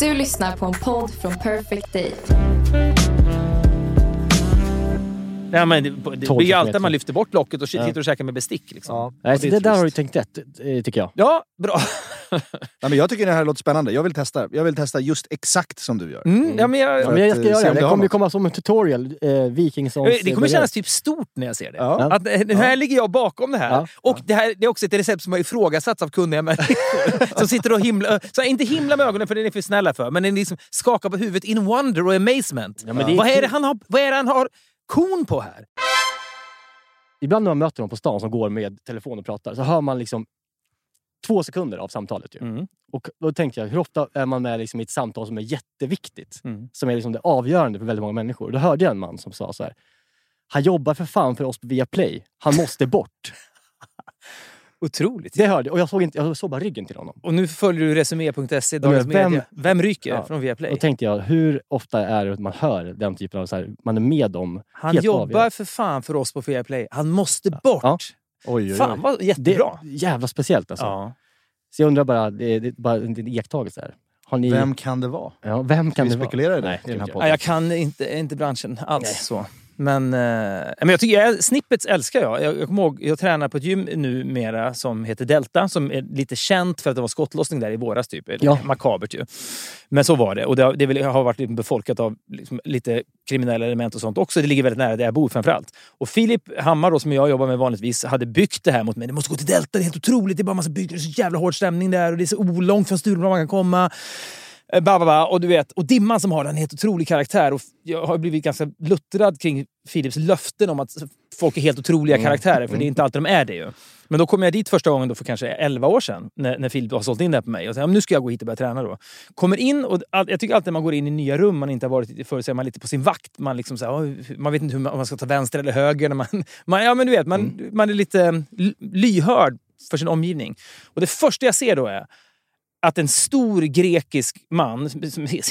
Du lyssnar på en podd från Perfect Day. Ja, men det, det blir ju alltid att man lyfter bort locket och sitter och käkar med bestick. Liksom. Ja. Och Nej, så är det där har du tänkt rätt, eh, tycker jag. Ja, bra. Nej, men jag tycker det här låter spännande. Jag vill testa. Jag vill testa just exakt som du gör. Mm, ja, men jag, Ja, men jag ska eh, göra det. det kommer komma som en tutorial. Eh, Vikingssons... det kommer kännas typ stort när jag ser det. Ja. Att, eh, nu här ligger jag bakom det här. Ja. Och det här det är också ett recept som har ifrågasatts av kunniga människor. som sitter och himla, så inte himla med ögonen för det är ni för snälla för, men den liksom skakar på huvudet in wonder och amazement. Ja, men det är vad, är det han har, vad är det han har kon på här? Ibland när man möter någon på stan som går med telefon och pratar så hör man liksom två sekunder av samtalet. Ju. Mm. Och då tänkte jag, hur ofta är man med liksom i ett samtal som är jätteviktigt? Mm. Som är liksom det avgörande för väldigt många människor. Då hörde jag en man som sa så här. Han jobbar för fan för oss på Viaplay. Han måste bort. Otroligt. Det hörde jag. Och jag såg, inte, jag såg bara ryggen till honom. Och nu följer du Resumé.se, Dagens vem- Media. Vem ryker Ja. från Viaplay? Då tänkte jag, hur ofta är det att man hör den typen av... Så här, man är med om... Han jobbar avgörande. för fan för oss på Viaplay. Han måste bort! Ja. Oj, oj, Fan vad Det jättebra! är jävla speciellt alltså. Ja. Så jag undrar bara, det det bara en iakttagelse här. Ni... Vem kan det vara? Ja, vem kan vi det vara? spekulera i det Nej, i den här det podden? Nej, jag kan inte, inte branschen alls så. Men, eh, men jag tycker, jag, snippets älskar jag. jag. Jag kommer ihåg, jag tränar på ett gym numera som heter Delta, som är lite känt för att det var skottlossning där i våras. Typ. Ja. Makabert ju. Men så var det. Och det, har- det vill- har varit befolkat av liksom, lite kriminella element och sånt också. Det ligger väldigt nära där jag bor framförallt. Och Filip Hammar, då, som jag jobbar med vanligtvis, hade byggt det här mot mig. Det måste gå till Delta, det är helt otroligt. Det är bara massa är så jävla hård stämning där och det är så olångt från Stureplan man kan komma. Eh, Ba, ba, ba. Och, du vet, och Dimman som har den, en helt otrolig karaktär. Och jag har blivit ganska luttrad kring Philips löften om att folk är helt otroliga karaktärer, för det är inte alltid de är det. ju. Men då kom jag dit första gången då för kanske 11 år sedan, när, när Filip har sålt in det här på mig. Och sa, "Ja, men nu ska jag gå hit och börja träna. då. Kommer in, och all, jag tycker alltid när man går in i nya rum man inte har varit i förut, så är man lite på sin vakt. Man, liksom så här, "Oj, man vet inte hur man, om man ska ta vänster eller höger. När man, man, ja, men du vet, man, man är lite lyhörd för sin omgivning. Och det första jag ser då är att en stor grekisk man,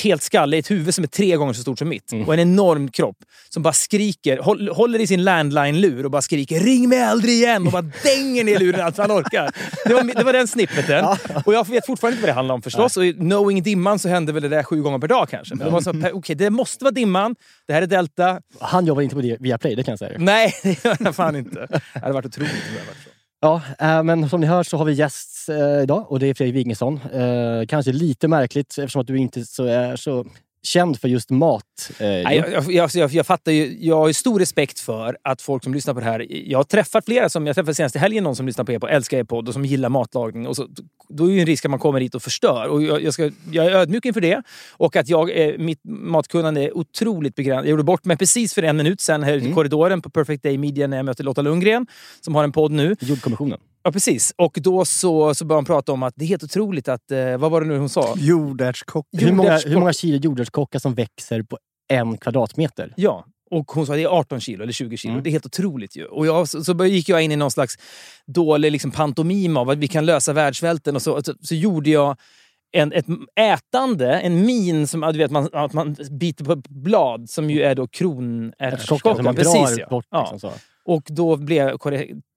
helt skallig, ett huvud som är tre gånger så stort som mitt och en enorm kropp, som bara skriker, håll, håller i sin landline-lur och bara skriker “Ring mig aldrig igen!” och bara dänger ner luren allt han orkar. Det var, det var den snippeten. Och jag vet fortfarande inte vad det handlar om förstås. Och knowing Dimman så hände väl det där sju gånger per dag kanske. Men så, pe- okej, det måste vara Dimman. Det här är Delta. Han jobbar inte på Viaplay, det kan jag säga. Nej, det gör han fan inte. Det hade varit otroligt om det hade varit så. Ja, eh, men som ni hör så har vi gäst eh, idag och det är Fredrik Wikingsson. Eh, kanske lite märkligt eftersom att du inte så är så känd för just mat. Eh, Nej, jag, jag, jag, jag, fattar ju, jag har ju stor respekt för att folk som lyssnar på det här... Jag har träffat flera, som jag träffade senast i helgen, någon som lyssnar på er på älskar er podd och som gillar matlagning. Och så, då är det ju en risk att man kommer hit och förstör. Och jag, jag, ska, jag är ödmjuk inför det. Och att jag, eh, mitt matkunnande är otroligt begränsat. Jag gjorde bort mig precis för en minut sen här ute i korridoren på Perfect Day Media när jag mötte Lotta Lundgren, som har en podd nu. Jordkommissionen. Ja, precis. Och då så, så började hon prata om att det är helt otroligt att... Eh, vad var det nu hon sa? Jordärtskock. Hur många, hur många kilo jordärtskockar som växer på en kvadratmeter? Ja, och hon sa att det är 18 kilo eller 20 kilo. Mm. Det är helt otroligt ju. Och jag, så, så gick jag in i någon slags dålig liksom, pantomim av att vi kan lösa världssvälten. Och så, så, så gjorde jag en, ett ätande, en min som du vet, man, att man biter på blad som ju är då som man Precis, drar ja. bort. Liksom, så. Och då blev jag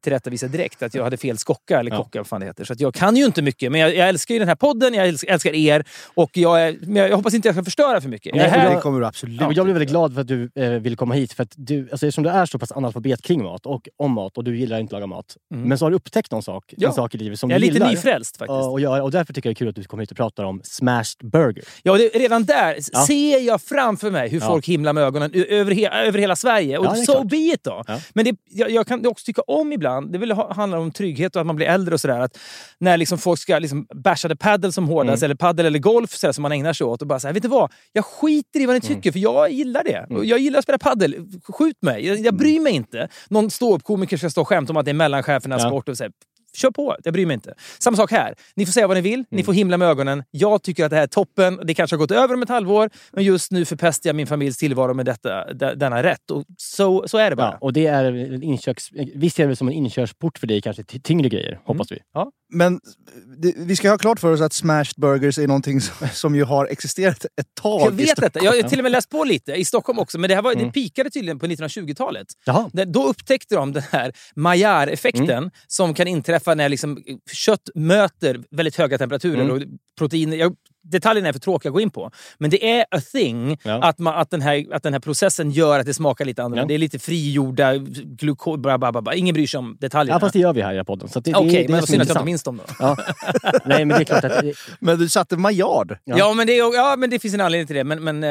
tillrättavisad direkt att jag hade fel skocka, eller Ja. kocka, vad fan det heter. Så att jag kan ju inte mycket, men jag, jag älskar ju den här podden, jag älskar, älskar er och jag, är, men jag, jag hoppas inte jag ska förstöra för mycket. Jag Nej, här, Det kommer du absolut Ja, jag blev inte väldigt glad för att du eh, ville komma hit. För att du, alltså, eftersom du är så pass analfabet kring mat och om mat och du gillar inte att laga mat. Mm. Men så har du upptäckt någon sak, Ja. en sak i livet som jag är du lite gillar. nyfrälst faktiskt. Ja, och, göra, och därför tycker jag det är kul att du kommer hit och pratar om smashed burger. Ja, det, redan där Ja. ser jag framför mig hur Ja. folk himlar med ögonen över, he, över hela Sverige. Och Ja, det so klart. be it då. Ja. Men det, jag, jag kan också tycka om ibland, det vill ha, handlar om trygghet och att man blir äldre och sådär. Att när liksom folk ska liksom basha the paddle som hårdast, Mm. eller paddel eller golf sådär, som man ägnar sig åt. Och bara säga, vet du vad? Jag skiter i vad ni Mm. tycker, för jag gillar det. Och Jag gillar att spela paddel. Skjut mig. Jag, jag bryr mig inte. Någon ståuppkomiker ska stå och skämta om att det är mellanchefernas Ja. sport. Och så här, kör på. Jag bryr mig inte. Samma sak här. Ni får säga vad ni vill. Ni får himla med ögonen. Jag tycker att det här är toppen. Det kanske har gått över om ett halvår, men just nu förpestar jag min familjs tillvaro med detta, de- denna rätt. Och så, så är det bara. Ja, och det är en inkörs... Vi ser det som en inkörsport för dig kanske till tyngre grejer, hoppas vi. Men det, vi ska ha klart för oss att smashed burgers är någonting som, som ju har existerat ett tag Jag vet detta. Jag har till och med läst på lite i Stockholm också. Men det här var, det pikade tydligen på 1920-talet. Jaha. Där- Då upptäckte de den här Maillard-effekten som kan inträffa när liksom kött möter väldigt höga temperaturer och proteiner. Jag, detaljerna är för tråkiga att gå in på. Men det är a thing Ja. att, man, att, den här, att den här processen gör att det smakar lite annorlunda. Ja. Det är lite frigjorda glukos... bla, bla, bla, bla. Ingen bryr sig om detaljerna. Ja, fast det gör vi här i podden. Så att det, Okej, det, det, men vad synd att jag inte minns dem då. Ja. Nej, men det är klart att... det- Men du satte Maillard. Ja. Ja, men det, ja, men det finns en anledning till det. Men, men eh,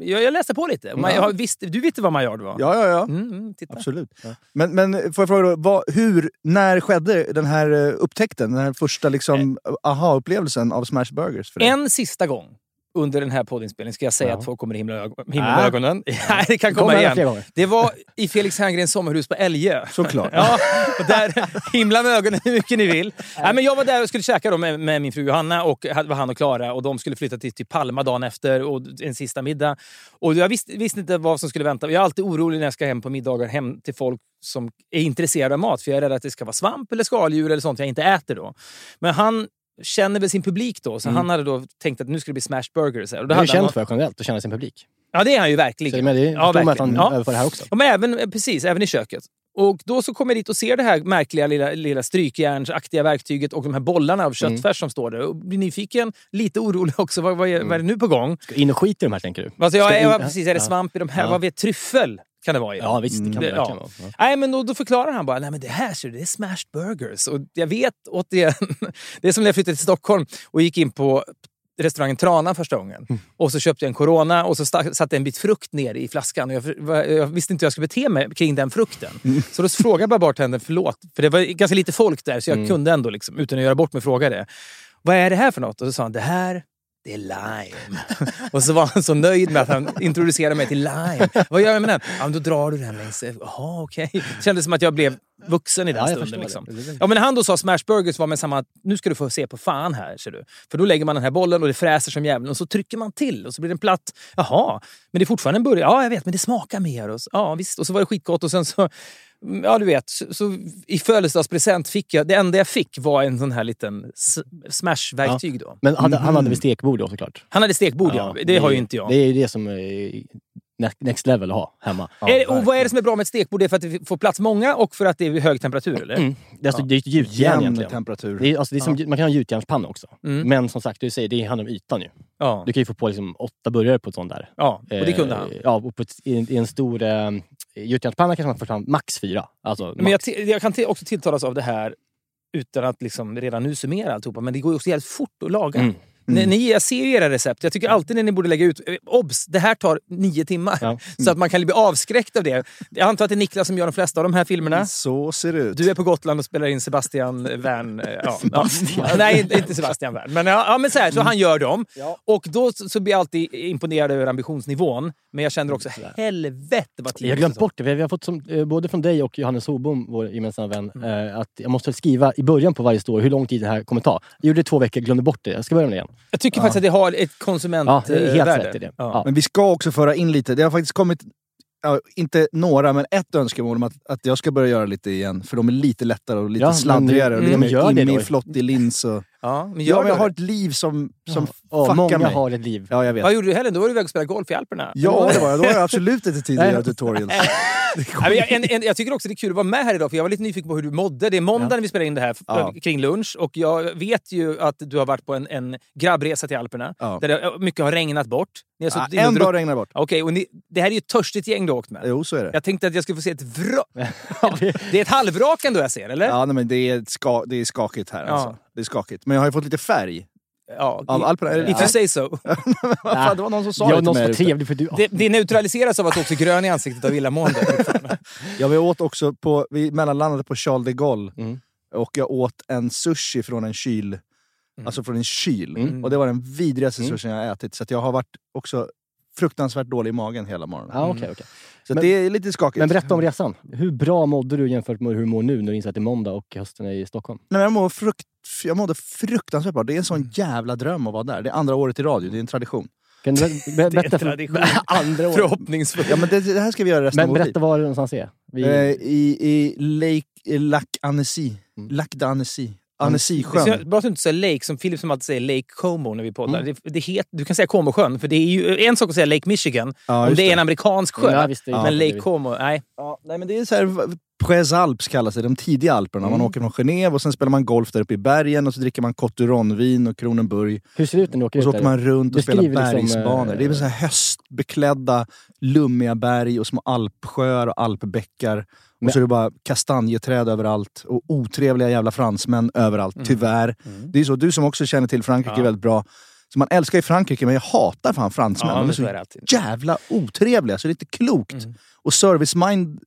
jag, jag läste på lite. Ma- jag, visst, du visste vad Maillard var? Ja, ja, ja. Mm, mm, titta. Absolut. Men, men får jag fråga då, vad, hur, när skedde den här eh, upptäckten? Den här första liksom, aha-upplevelsen av smashed burgers? För dig? En sista gång under den här poddinspelningen ska jag säga Ja. att folk kommer himla, ög- himla Ah. med ögonen. Nej, det kan Kommer komma fler igen. Det var i Felix Herngrens sommarhus på Älgö. Såklart. Ja, och där, himla med ögonen hur mycket ni vill. Nej, men jag var där och skulle käka då med, med min fru Johanna och var han och Klara och de skulle flytta till, till Palma dagen efter och en sista middag. Och jag visste, visste inte vad som skulle vänta. Jag är alltid orolig när jag ska hem på middagar hem till folk som är intresserade av mat för jag är rädd att det ska vara svamp eller skaldjur eller sånt jag inte äter då. Men han känner väl sin publik då, så han hade då tänkt att nu ska det bli smashed burgers. här. Och då Det är han känt för generellt, att känna sin publik. Ja, det är han ju Så, verkligen. men det ja, förstår man att han verkligen. Ja. överför det här också. Ja, men även, eh, precis, även i köket. Och då så kommer jag dit och ser det här märkliga lilla, lilla strykjärnsaktiga verktyget och de här bollarna av Mm. köttfärs som står där. Och blir nyfiken, lite orolig också. Vad, vad, är, vad är det nu på gång? Ska in och skit i de här, tänker du? Alltså, jag, Ska in- ja, precis, är det Ja. svamp i de här? Ja. Vad vet Tryffel kan det vara? Ja, visst. Det kan det ja. vara. Ja. Nej, men då, då förklarar han bara, nej men det här ser du, det är smashed burgers. Och jag vet återigen, det är som när jag flyttade till Stockholm och gick in på restaurangen Trana första gången. Mm. Och så köpte jag en Corona och så satte en bit frukt ner i flaskan. Och jag, jag visste inte hur jag skulle bete mig kring den frukten. Mm. Så då frågade jag bara bartendern, förlåt. För det var ganska lite folk där så jag Mm. kunde ändå, liksom, utan att göra bort mig, fråga det. Vad är det här för något? Och så sa han, det här det är lime. och så var han så nöjd med att han introducerade mig till lime. Vad gör jag med den? Ja, men då drar du den längs... Jaha, okej. Det kändes som att jag blev vuxen i den Ja, stunden. Liksom. Ja, men han då sa smash burgers var med samma nu ska du få se på fan här. Ser du. För då lägger man den här bollen och det fräser som djävulen och så trycker man till och så blir den platt. Jaha, men det är fortfarande en burgare. Ja, jag vet, men det smakar mer. Och så, ja, visst. Och så var det skitgott och sen så... Ja, du vet. Så, så I födelsedagspresent fick jag... Det enda jag fick var en sån här liten smash-verktyg då. Men hade, han hade väl stekbord då såklart? Han hade stekbord, ja. Det, har ju inte jag. Det är ju det som är ne- next level att ha hemma. är det, och vad är det som är bra med ett stekbord? Det är för att det får plats många och för att det är hög temperatur, eller? Mm. Det är, alltså, det är ett gjutjärn egentligen. temperatur. Det är, alltså, det är som, Man kan ha gjutjärnspanna också. Mm. Men som sagt, du säger, det handlar om ytan ju. Ja. Du kan ju få på liksom åtta burgare på ett sånt där. ja, och det kunde han. Eh, Ja, och på ett, i, en, i en stor eh, gjutjärnspanna kanske man får fram max fyra. Alltså, Men jag, max. jag kan också tilltalas av det här utan att liksom redan nu summera alltihopa, men det går ju också jävligt fort att laga. Mm. Ni, ni, jag ser ju era recept. Jag tycker alltid när ni borde lägga ut... eh, Obs! Det här tar nio timmar. Ja. Så att man kan bli avskräckt av det. Jag antar att det är Niklas som gör de flesta av de här filmerna. Så ser det ut. Du är på Gotland och spelar in Sebastian Wern. eh, Ja, ja. Nej, inte- Sebastian Wern. Men, ja, men så, här, så han gör dem. Och då så blir jag alltid imponerad över ambitionsnivån. Men jag känner också, helvete vad tid Jag har glömt bort det. Vi har fått som, eh, både från dig och Johannes Hobom, vår gemensamma vän, Mm. eh, att jag måste skriva i början på varje story hur lång tid det här kommer ta. Jag gjorde det två veckor, glömde bort det. Jag ska börja med det igen. Jag tycker faktiskt att det har ett konsumentvärde. Ja, är helt rätt i det. Ja. Men vi ska också föra in lite. Det har faktiskt kommit, ja, inte några, men ett önskemål om att, att jag ska börja göra lite igen. För de är lite lättare och lite Ja, sladdrigare. och du- lite det in i flottig lins. Och... Ja, men Ja, gör men jag har ett liv som, som Ja, många mig. har ett liv. Ja, jag vet. Vad gjorde du i helgen? Då var du iväg och spelade golf i Alperna. Ja, det var jag. Då har jag absolut inte tid att göra tutorials. Nej, jag, en, en, jag tycker också det är kul att vara med här idag, för jag var lite nyfiken på hur du mådde. Det är måndag när vi spelar in det här Ja. kring lunch och jag vet ju att du har varit på en, en grabbresa till Alperna Ja. där det, mycket har regnat bort. Ni har Ja, en dag regnar bort. Okej, och ni, det här är ju ett törstigt gäng du har åkt med. Jo, så är det. Jag tänkte att jag skulle få se ett vrak. det är ett halvvrak ändå jag ser, eller? Ja, nej, men det är, ska, det är skakigt här Ja. alltså. Det är skakigt. Men jag har ju fått lite färg. Ja, Av Alperna, If you say so. Fan, det var någon som sa Ja, det någon trevlig för du... Det, det neutraliseras av att du också är grön i ansiktet av illamående. Ja, vi åt också på, vi mellanlandade på Charles de Gaulle. Mm. Och jag åt en sushi från en kyl. Alltså från en kyl. Mm. Och det var den vidrigaste Mm. sushin jag har ätit. Så att jag har varit också fruktansvärt dålig i magen hela morgonen. Ja, okej, okej. Så Men- det är lite skakigt. Men berätta om resan. Hur bra mådde du jämfört med hur du mår nu när du inser att det är måndag och hösten är i Stockholm? Nej, men jag, mår frukt, jag mådde fruktansvärt bra. Det är en sån jävla dröm att vara där. Det är andra året i radio, det är en tradition. Kan du ber- ber- berätta för tradition. andra år. Förhoppningsfullt. Ja, men det, det här ska vi göra resten Men av vårt liv. berätta var det någonstans är. Vi, Eh, I, i Lake, Lac Annecy. Mm. Lac d'Annecy. Annecy-sjön. bra att du inte säger Lake, som Philip som alltid säger Lake Como när vi poddar. Det, det het, du kan säga Comosjön, för det är ju en sak att säga Lake Michigan Ja, om det är en amerikansk sjö. Ja, visst, det är men Lake. Como, nej. Ja, nej, men det är så här, Prés Alps kallas det, de tidiga alperna. Man åker från Genève och sen spelar man golf där uppe i bergen och så dricker man Coturonvin och Kronenburg. hur ser det ut när du åker Och så ut åker man runt och spelar liksom, bergsbanor. eh, Det är så här höstbeklädda, lummiga berg och små alpsjöar och alpbäckar. Men- Och så är det bara kastanjeträd överallt och otrevliga jävla fransmän överallt, tyvärr. Det är så, du som också känner till Frankrike Ja. väldigt bra. Så man älskar ju Frankrike, men jag hatar fan fransmän. Ja, De är så är jävla otrevliga, så det är inte klokt. Mm. Och service-mind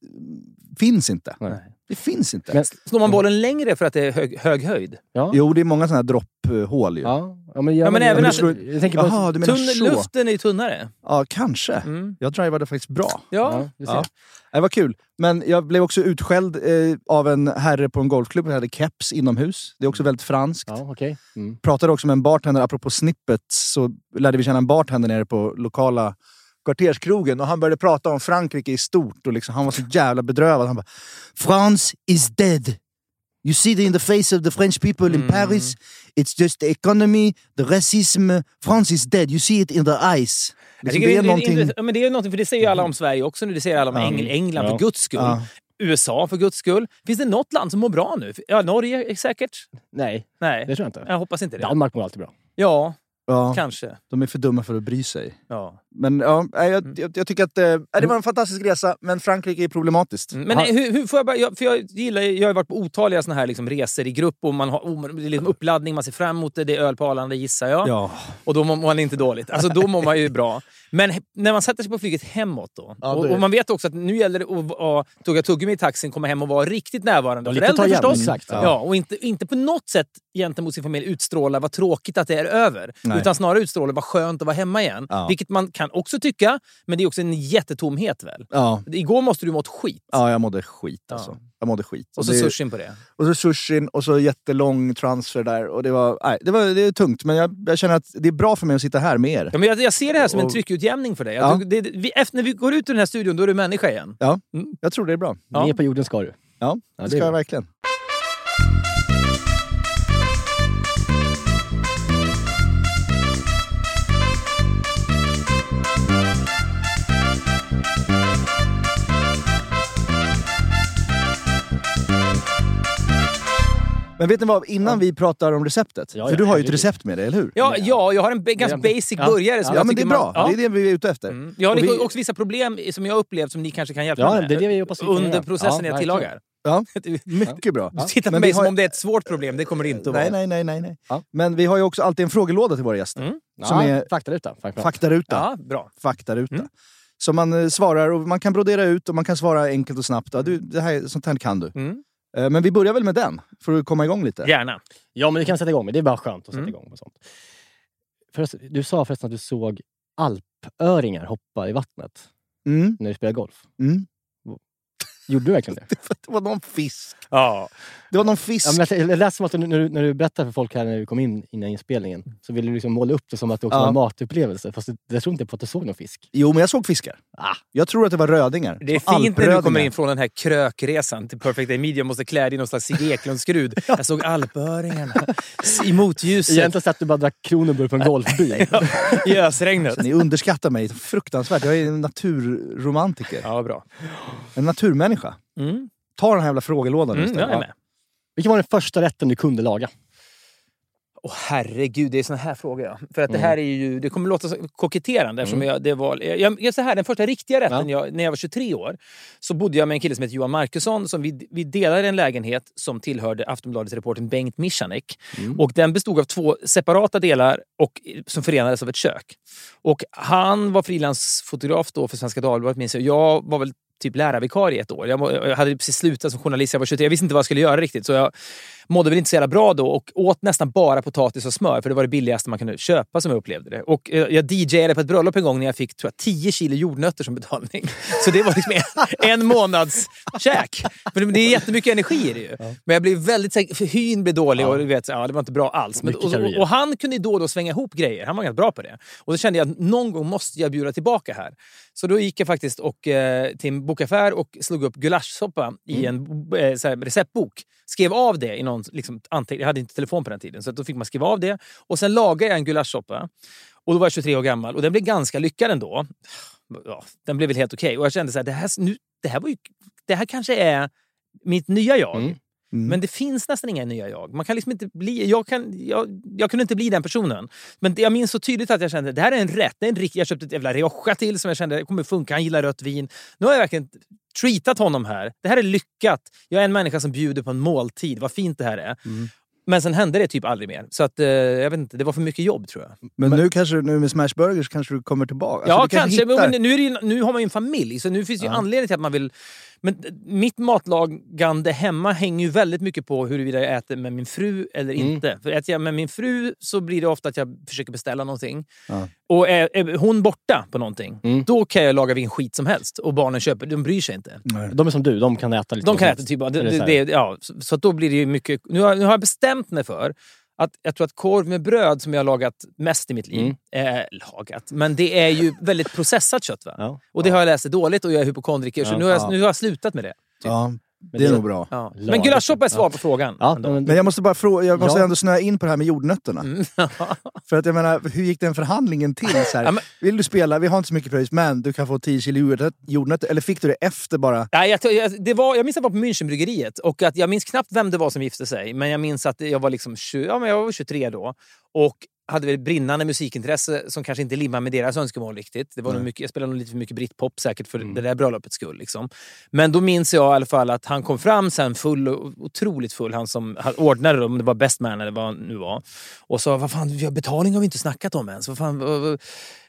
finns inte. Nej. Det finns inte. Men- Slår man bollen längre för att det är hög, hög höjd? Ja. Jo, det är många sådana här dropphål ju. Ja, Ja, men, jag, Ja, men jag, även att- jag, jag tänker på... Jaha, du menar Tunn, luften är ju tunnare. Ja, kanske. Mm. Jag drivade faktiskt bra. Ja. Ja. Det var kul. Men jag blev också utskälld eh, av en herre på en golfklubb. Jag hade keps inomhus. Det är också väldigt franskt. Ja, okej. Mm. Pratade också med en bartender, apropå snippets, så lärde vi känna en bartender nere på lokala kvarterskrogen och han började prata om Frankrike i stort och liksom, han var så jävla bedrövad. Han bara “France is dead. You see it in the face of the French people in Mm. Paris. It's just the economy, the racism. France is dead. You see it in their eyes.” Jag Liksom, det är det, någonting... det, men det är någonting, för det säger ju alla om Sverige också nu. Det säger alla om Engl, England Ja. för guds skull. Ja. USA för guds skull. Finns det något land som mår bra nu? Ja, Norge är säkert. Nej, Nej, det tror jag inte. jag hoppas inte det. Danmark mår alltid bra. Ja, Ja, kanske. de är för dumma för att bry sig. Ja. Men ja, nej, Mm. jag, jag, jag tycker att eh, det var en fantastisk resa, men Frankrike är problematiskt. Mm, Men Ha- hur, hur får jag bara, jag, för jag gillar jag har varit på otaliga såna här liksom resor i grupp och man har oh, det är liksom uppladdning, man ser fram emot det, det är öl på Arlanda gissar jag. Ja. Och då mår man inte dåligt. Alltså då mår man ju bra. Men när man sätter sig på flyget hemåt då. Ja, och, och man vet också att nu gäller det att vara- tugga tuggummi i taxin, komma hem och vara riktigt närvarande. Och Föräldrar förstås. exakt, Ja. ja. och inte, inte på något sätt gentemot sin familj utstråla vad tråkigt att det är över. Nej. Utan snarare utstråla vad skönt att vara hemma igen. Vilket man kan också tycka, men det är också en jättetomhet väl? Ja. Igår måste du mått skit. ja, jag mådde skit Ja. alltså. Jag mådde skit. Och så det, sushin på det. och så sushin och så jättelång transfer där. Och det var, nej, det var det är tungt, men jag, jag känner att det är bra för mig att sitta här med er. Ja, men jag, jag ser det här som en tryckutjämning för dig. Ja. Det, vi, efter, när vi går ut ur den här studion, då är du människa igen. Jag tror det är bra. Ja. Ner på jorden ska du. Ja, Ja, det det ska jag verkligen. Men vet ni vad, innan vi pratar om receptet. Ja, för ja, du har ju ett recept med dig, eller hur? Ja, ja, jag har en ganska Ja. basic Ja. börjare som Ja, jag men det är bra. Man, ja. Det är det vi är ute efter. Mm. Jag har vi- också vissa problem som jag har upplevt som ni kanske kan hjälpa Ja, mig med. det är det vi hoppas Under processen jag tillagar. Ja, Du mycket bra. tittar på Men mig som om det är ett svårt problem. Det kommer det inte att vara. Nej, nej, nej, nej. nej. Ja. Men vi har ju också alltid en frågelåda till våra gäster. Mm. Som Ja, är Faktaruta. faktaruta. Ja, bra. faktaruta. Mm. Så man eh, svarar och man kan brodera ut och man kan svara enkelt och snabbt. Ja, du, det här, sånt här kan du. Mm. Eh, Men vi börjar väl med den, för att komma igång lite. Gärna. Ja, men det kan sätta igång med. Det är bara skönt att sätta Mm. igång med sånt. Du sa förresten att du såg alpöringar hoppa i vattnet Mm. när du spelade golf. Mm. Gjorde du verkligen det? Det var någon fisk. Ja. Det var någon fisk. Ja, men jag, jag lät som att du, när, du, när du berättade för folk här när vi kom in innan inspelningen så ville du liksom måla upp det som att det också Ja. var en matupplevelse. Fast det, jag tror inte på att du såg någon fisk. Jo, men jag såg fiskar. Ah. Jag tror att det var rödingar. Det är fint när du kommer in från den här krökresan till Perfect Day Media. måste klä dig i någon slags Sigge Eklund-skrud. Jag såg alpöringarna i motljuset Egentligen satt du bara och drack Kronenburg på en golfbil. i ösregnet. Ni underskattar mig fruktansvärt. Jag är en naturromantiker. Ja, bra. En naturmänniska. Mm. Ta den här jävla frågelådan nu Mm, jag istället. är med. Vilken var den första rätten du kunde laga? Åh herregud, det är såna här frågor. Ja. För att Mm. det här är ju, det kommer låta koketterande eftersom jag, det var... Jag, jag, så här, den första riktiga rätten, jag, när jag var 23 år, så bodde jag med en kille som heter Johan Markusson. Som vi, vi delade en lägenhet som tillhörde Aftonbladets reportern Bengt Michanek. Mm. Och den bestod av två separata delar och, som förenades av ett kök. Och han var frilansfotograf då för Svenska Dagbladet minns jag. Jag var väl typ lärarvikarie ett år. Jag, hade precis slutat som journalist, jag var 23. Jag visste inte vad jag skulle göra riktigt. Så jag mådde väl inte så jävla bra då och åt nästan bara potatis och smör. För det var det billigaste man kunde köpa som jag upplevde det. Och eh, jag DJade på ett bröllop en gång när jag fick tror jag, 10 kilo jordnötter som betalning. Så det var liksom en, månads käk. För det är jättemycket energi i det ju. Men jag blev väldigt... För hyn blev dålig och du vet, ja, det var inte bra alls. Men, och, och, och han kunde då och då svänga ihop grejer. Han var ganska bra på det. Och då kände jag att någon gång måste jag bjuda tillbaka här. Så då gick jag faktiskt och, eh, till en bokaffär och slog upp gulaschsoppa i en eh, så här, receptbok. Skrev av det i någon liksom, anteckning. Jag hade inte telefon på den tiden, så då fick man skriva av det. Och sen lagade jag en gulaschsoppa. Och då var jag 23 år gammal och den blev ganska lyckad ändå. Ja, den blev väl helt okej. Och jag kände så här, det här, nu, det, här var ju, det här kanske är mitt nya jag. Mm. Men det finns nästan inga nya jag. Man kan liksom inte bli, jag, kan, jag, jag kunde inte bli den personen. Men jag minns så tydligt att jag kände det här är en rätt. Det är en riktig, jag köpte ett jävla Rioja till som jag kände kommer funka. Han gillar rött vin. Nu har jag verkligen treatat honom här. Det här är lyckat. Jag är en människa som bjuder på en måltid. Vad fint det här är. Men sen hände det typ aldrig mer. Så att, eh, jag vet inte, det var för mycket jobb tror jag. Men, nu kanske nu med Smash Burgers kanske du kommer tillbaka? ja, Alltså, du kanske. hittar- Men nu, är det ju, nu har man ju en familj, så nu finns det ju anledning till att man vill... Men eh, mitt matlagande hemma hänger ju väldigt mycket på huruvida jag äter med min fru eller Mm. inte. För äter jag med min fru så blir det ofta att jag försöker beställa någonting. Ja. Och är, är hon borta på någonting, Mm. då kan jag laga vilken skit som helst. Och barnen köper, de bryr sig inte. Nej. De är som du, de kan äta lite De kan äta typ... Det, det, det, ja, så, så då blir det ju mycket... Nu har, nu har jag bestämt mig för att jag tror att korv med bröd som jag har lagat mest i mitt liv, Mm. eh, lagat, men det är ju väldigt processat kött. Va? Ja. Och det har jag läst är dåligt och jag är hypokondriker, så Ja. nu har, jag, Ja. nu har jag slutat med det. Ja, det är det- nog bra. Ja. Men gulaschsoppa är svar på frågan. Ja, men, jag måste bara fråga, jag måste Ja. ändå snöa in på det här med jordnötterna. Mm. För att jag menar, hur gick den förhandlingen till? Så här, Ja, Vill du spela, vi har inte så mycket pröjs, men du kan få 10 kilo jordnöt- jordnötter. Eller fick du det efter bara? Nej, jag, jag, det var, jag minns att jag var på Münchenbryggeriet och att jag minns knappt vem det var som gifte sig. Men jag minns att jag var, liksom 20, ja, men jag var 23 då. Och hade väl brinnande musikintresse som kanske inte limmade med deras önskemål riktigt. Det var nog mycket, jag spelade nog lite för mycket britpop säkert för det där bröllopets skull. Liksom. Men då minns jag i alla fall att han kom fram sen full, otroligt full, han som han ordnade det, om det var best man eller vad han nu var. Och sa, vad fan, vi har betalning har vi inte snackat om ens. Vad fan, vad, vad,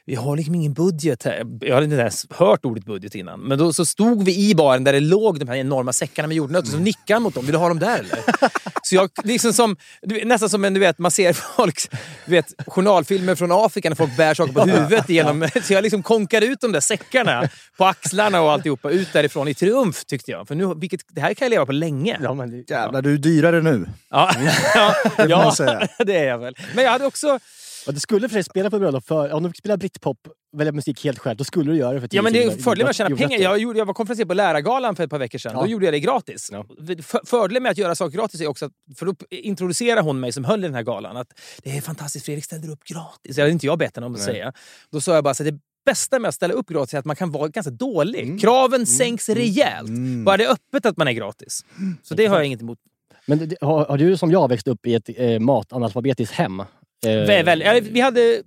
vi har liksom ingen budget här. Jag hade inte ens hört ordet budget innan. Men då så stod vi i baren där det låg de här enorma säckarna med jordnötter. Så nickade han mot dem. Vill du ha dem där eller? Så jag, liksom som, nästan som en, du vet, man ser folk, du vet, journalfilmer från Afrika när folk bär saker på huvudet. Genom, så jag liksom konkade ut de där säckarna på axlarna och alltihopa ut därifrån i triumf tyckte jag. För nu, vilket, det här kan jag leva på länge. ja, men Jävlar, du är dyrare nu. Ja, ja, ja det är jag väl. Men jag hade också... Och du skulle för sig spela på bröllop, för om du spelar britpop, välja musik helt själv, då skulle du göra det för Ja, men det är fördelen med att tjäna pengar. Jag, gjorde, jag var konferencier på Lärargalan för ett par veckor sedan. Ja. Då gjorde jag det gratis. Ja. För, fördelen med att göra saker gratis är också att, för då introducerar hon mig som höll i den här galan, att det är fantastiskt, Fredrik ställer upp gratis. Det hade inte jag bett henne om att säga. Då sa jag bara så här, det bästa med att ställa upp gratis är att man kan vara ganska dålig. Kraven sänks rejält. Bara det är öppet att man är gratis. Så det har jag inget emot. Men har, har du som jag växt upp i ett eh, matanalfabetiskt hem? Eh, Vä- väl- ja, vi hade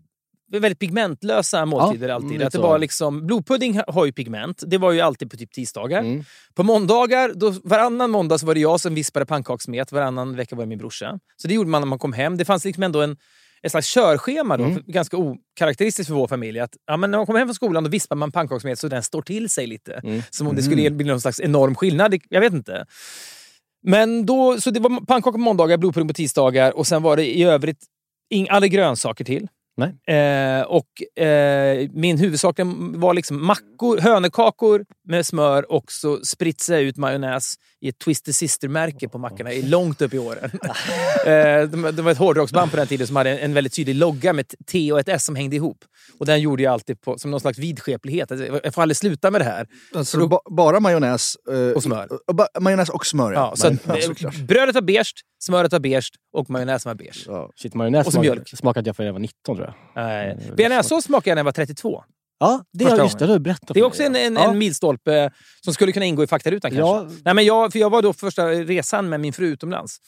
väldigt pigmentlösa måltider Ja, alltid. mm, att det var liksom, blodpudding har ju pigment. Det var ju alltid på typ tisdagar. Mm. På måndagar, då, varannan måndag så var det jag som vispade pannkaksmet. Varannan vecka var det min brorsa. Så det gjorde man när man kom hem. Det fanns liksom ändå en, ett slags körschema, då, Mm. ganska okaraktäristiskt för vår familj. Att, ja, men när man kommer hem från skolan då vispar man pannkaksmet så den står till sig lite. Mm. Som om det skulle bli någon slags enorm skillnad. Jag vet inte. Men då, så det var pannkakor på måndagar, blodpudding på tisdagar och sen var det i övrigt ing, alla grönsaker till. Nej. Eh, och eh, min huvudsak var liksom mackor, hönökakor med smör och så spritsade jag ut majonnäs i ett Twisted Sister-märke på mackorna i långt upp i åren. eh, det, var ett hårdrocksband på den tiden som hade en, väldigt tydlig logga med ett T och ett S som hängde ihop. Och den gjorde jag alltid på, som någon slags vidskeplighet. Alltså, Jag får aldrig sluta med det här. Alltså, ba, bara majonnäs. eh, Och smör. och ba, majonnäs och smör, Ja, så att, ja, eh, brödet var beige, smöret var beige och majonnäsen var beige. Ja. Shit, majonnäs Och så smakade, mjölk. smakade jag för jag var 19 tror jag. Nej. Bearnaisesås smakade jag när jag var 32. Ja, det Första har just det, du har berättat Det är också en, en, ja. en milstolpe som skulle kunna ingå i faktarutan kanske. Ja. Nej, men jag, för jag var då på första resan med min fru utomlands.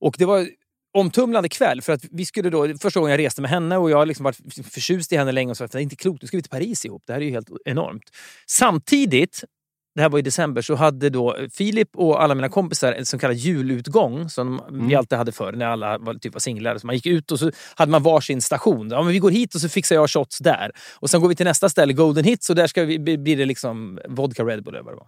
Och det var omtumlande kväll. För att vi skulle då, första gången jag reste med henne och jag har liksom varit förtjust i henne länge och sa att det är inte klokt, nu ska vi till Paris ihop. Det här är ju helt enormt. Samtidigt det här var i december, så hade då Filip och alla mina kompisar en så kallad julutgång som vi alltid hade förr när alla var, typ var singlar. Så man gick ut och så hade man varsin station. Ja, men vi går hit och så fixar jag shots där. Och sen går vi till nästa ställe, Golden Hits, och där ska vi, blir det liksom vodka Red Bull eller vad det var.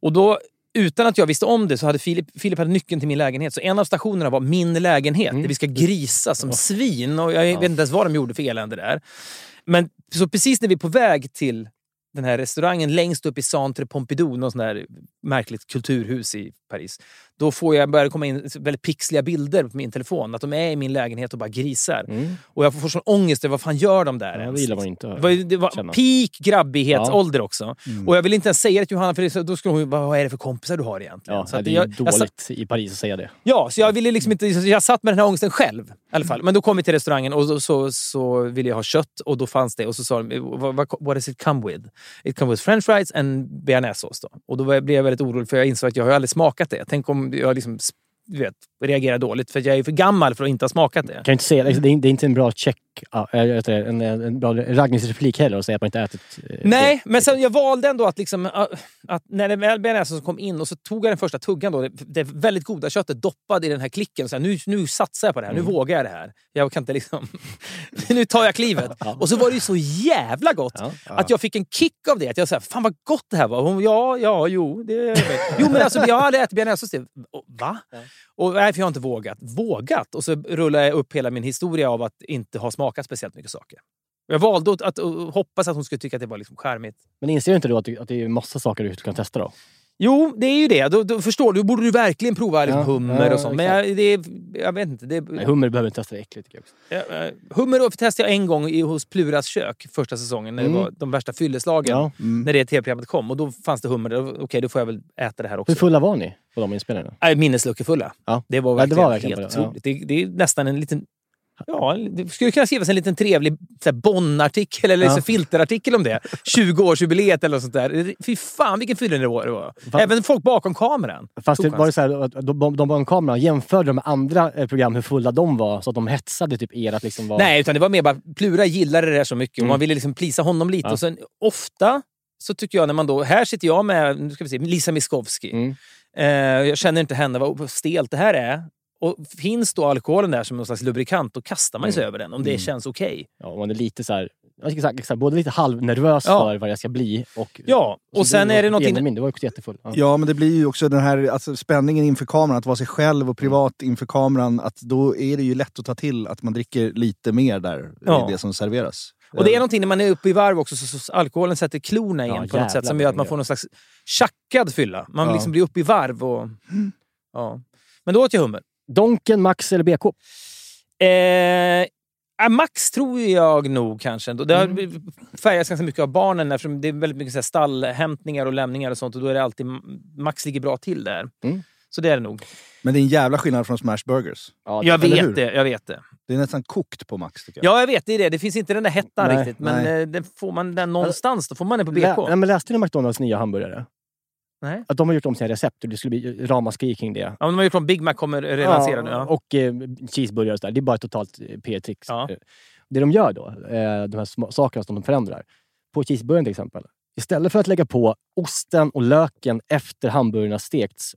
Och då utan att jag visste om det så hade Filip, Filip hade nyckeln till min lägenhet. Så en av stationerna var min lägenhet, där vi ska grisa som svin. Och jag vet inte ens vad de gjorde för elände där. Men så precis när vi är på väg till den här restaurangen längst upp i Centre Pompidou, något sånt där märkligt kulturhus i Paris. Då får jag börja komma in väldigt pixliga bilder på min telefon. Att de är i min lägenhet och bara grisar. Och jag får sån ångest vad fan gör de där Ja, ens? det gillar man inte Det var, det var känna. peak grabbighetsålder också. Mm. Och jag vill inte ens säga det till Johanna för det, då skulle hon bara, vad är det för kompisar du har egentligen? Ja, Så det är jag- ju jag dåligt satt- i Paris att säga det. Ja, så jag ville liksom inte... Jag satt med den här ångesten själv. I alla fall. Men då kom vi till restaurangen och så, så, så ville jag ha kött och då fanns det. Och så sa de, what, what, does it come with? It comes with french fries and bearnaisesås. Och då blev jag väldigt orolig för jag insåg att jag har aldrig smakat det. Tänk om jag liksom, du vet, reagerar dåligt för jag är för gammal för att inte ha smakat det. Kan jag inte säga, det, är, det är inte en bra check, ja, det, en, en bra raggningsreplik heller att säga att man inte ätit eh, Nej, det. men sen jag valde ändå att, liksom, att när det väl bearnaisesåsen kom in och så tog jag den första tuggan, då, det, väldigt goda köttet doppad i den här klicken. Så här, nu, nu satsar jag på det här, nu vågar jag det här. Jag kan inte liksom... nu tar jag klivet. Och så var det ju så jävla gott Ja. att jag fick en kick av det. Att jag sa, fan vad gott det här var. Hon, ja, ja, jo. Det, jo, men alltså jag aldrig ätit bearnaisesås. Och, Va? Och nej, för jag har inte vågat. Vågat? Och så rullar jag upp hela min historia av att inte ha smakat speciellt mycket saker. Jag valde att, att, att hoppas att hon skulle tycka att det var liksom charmigt. Men inser du inte då att, det- att det är massa saker du kan testa då? Jo, det är ju det. Då, då förstår du, då borde du verkligen prova liksom, Ja, hummer ja, och sånt. Men jag, det, jag vet inte. Det, Nej, hummer behöver inte testa, det är äckligt tycker jag eh, Hummer testade jag en gång i, hos Pluras kök första säsongen när det Mm. var de värsta fylleslagen. Ja. När det tv-programmet kom. Och då fanns det hummer. Då- Okej, då får jag väl äta det här också. Hur fulla var ni på de inspelningarna? Minnesluckefulla. Ja. Det var Ja, det verkligen, var verkligen helt det, otroligt. Det, det är nästan en liten... Ja, det skulle kunna skrivas en liten trevlig Bonn-artikel eller Ja. så filterartikel om det. 20-årsjubileet eller något sånt där. Fy fan vilken fyllenivå det var. Även folk bakom kameran. Fast det var det så här, att de, de, de bakom kameran jämförde de med andra eh, program hur fulla de var, så att de hetsade typ er att liksom vara... Nej, utan det var mer bara Plura gillade det där så mycket och Mm. man ville liksom plisa honom lite. Ja. Och sen ofta så tycker jag när man då... Här sitter jag med nu ska vi se, Lisa Miskovsky. Mm. Eh, jag känner inte henne, vad stelt det här är. Och finns då alkoholen där som någon slags lubrikant, då kastar man Mm. sig över den om det känns okej. Ja, och man är lite så här, jag ska säga, så här, både lite halvnervös Ja. för vad det ska bli och... Ja, och sen du är det någonting- Emil, du var också jättefull. Ja. Ja, men det blir ju också den här alltså, spänningen inför kameran, att vara sig själv och privat inför kameran. Att då är det ju lätt att ta till att man dricker lite mer där, Ja. i det som serveras. Och det är någonting när man är uppe i varv också, så, så alkoholen sätter klorna igen Ja, på något sätt som gör att man får någon slags tjackad fylla. Man Ja. liksom blir uppe i varv. Och, ja. Men då åt jag hummer. Donken, Max eller BK? Eh, ja, Max tror jag nog kanske. ändå. Det har Mm. färgats ganska mycket av barnen eftersom det är väldigt mycket så här stallhämtningar och lämningar och sånt. Och då är det alltid Max ligger bra till där. Mm. Så det är det nog. Men det är en jävla skillnad från Smash Burgers. Ja, Jag vet hur? det. Jag vet det. Det är nästan kokt på Max tycker jag. Ja, jag vet. Det är det. Det finns inte den där hettan Nej, riktigt. Men nej. eh, det får man den någonstans, då får man den på BK. Lä, nej, men läste ni McDonalds nya hamburgare? Nej. Att de har gjort om sina recept och det skulle bli ramaskri kring det. Ja, men de har gjort om Big Mac kommer relansera nu. Ja. Och eh, cheeseburgare och sådär. Det är bara ett totalt eh, PR-trix. Ja. Eh, Det de gör då, eh, de här små sakerna som de förändrar. På cheeseburgaren till exempel. Istället för att lägga på osten och löken efter hamburgaren har stekts.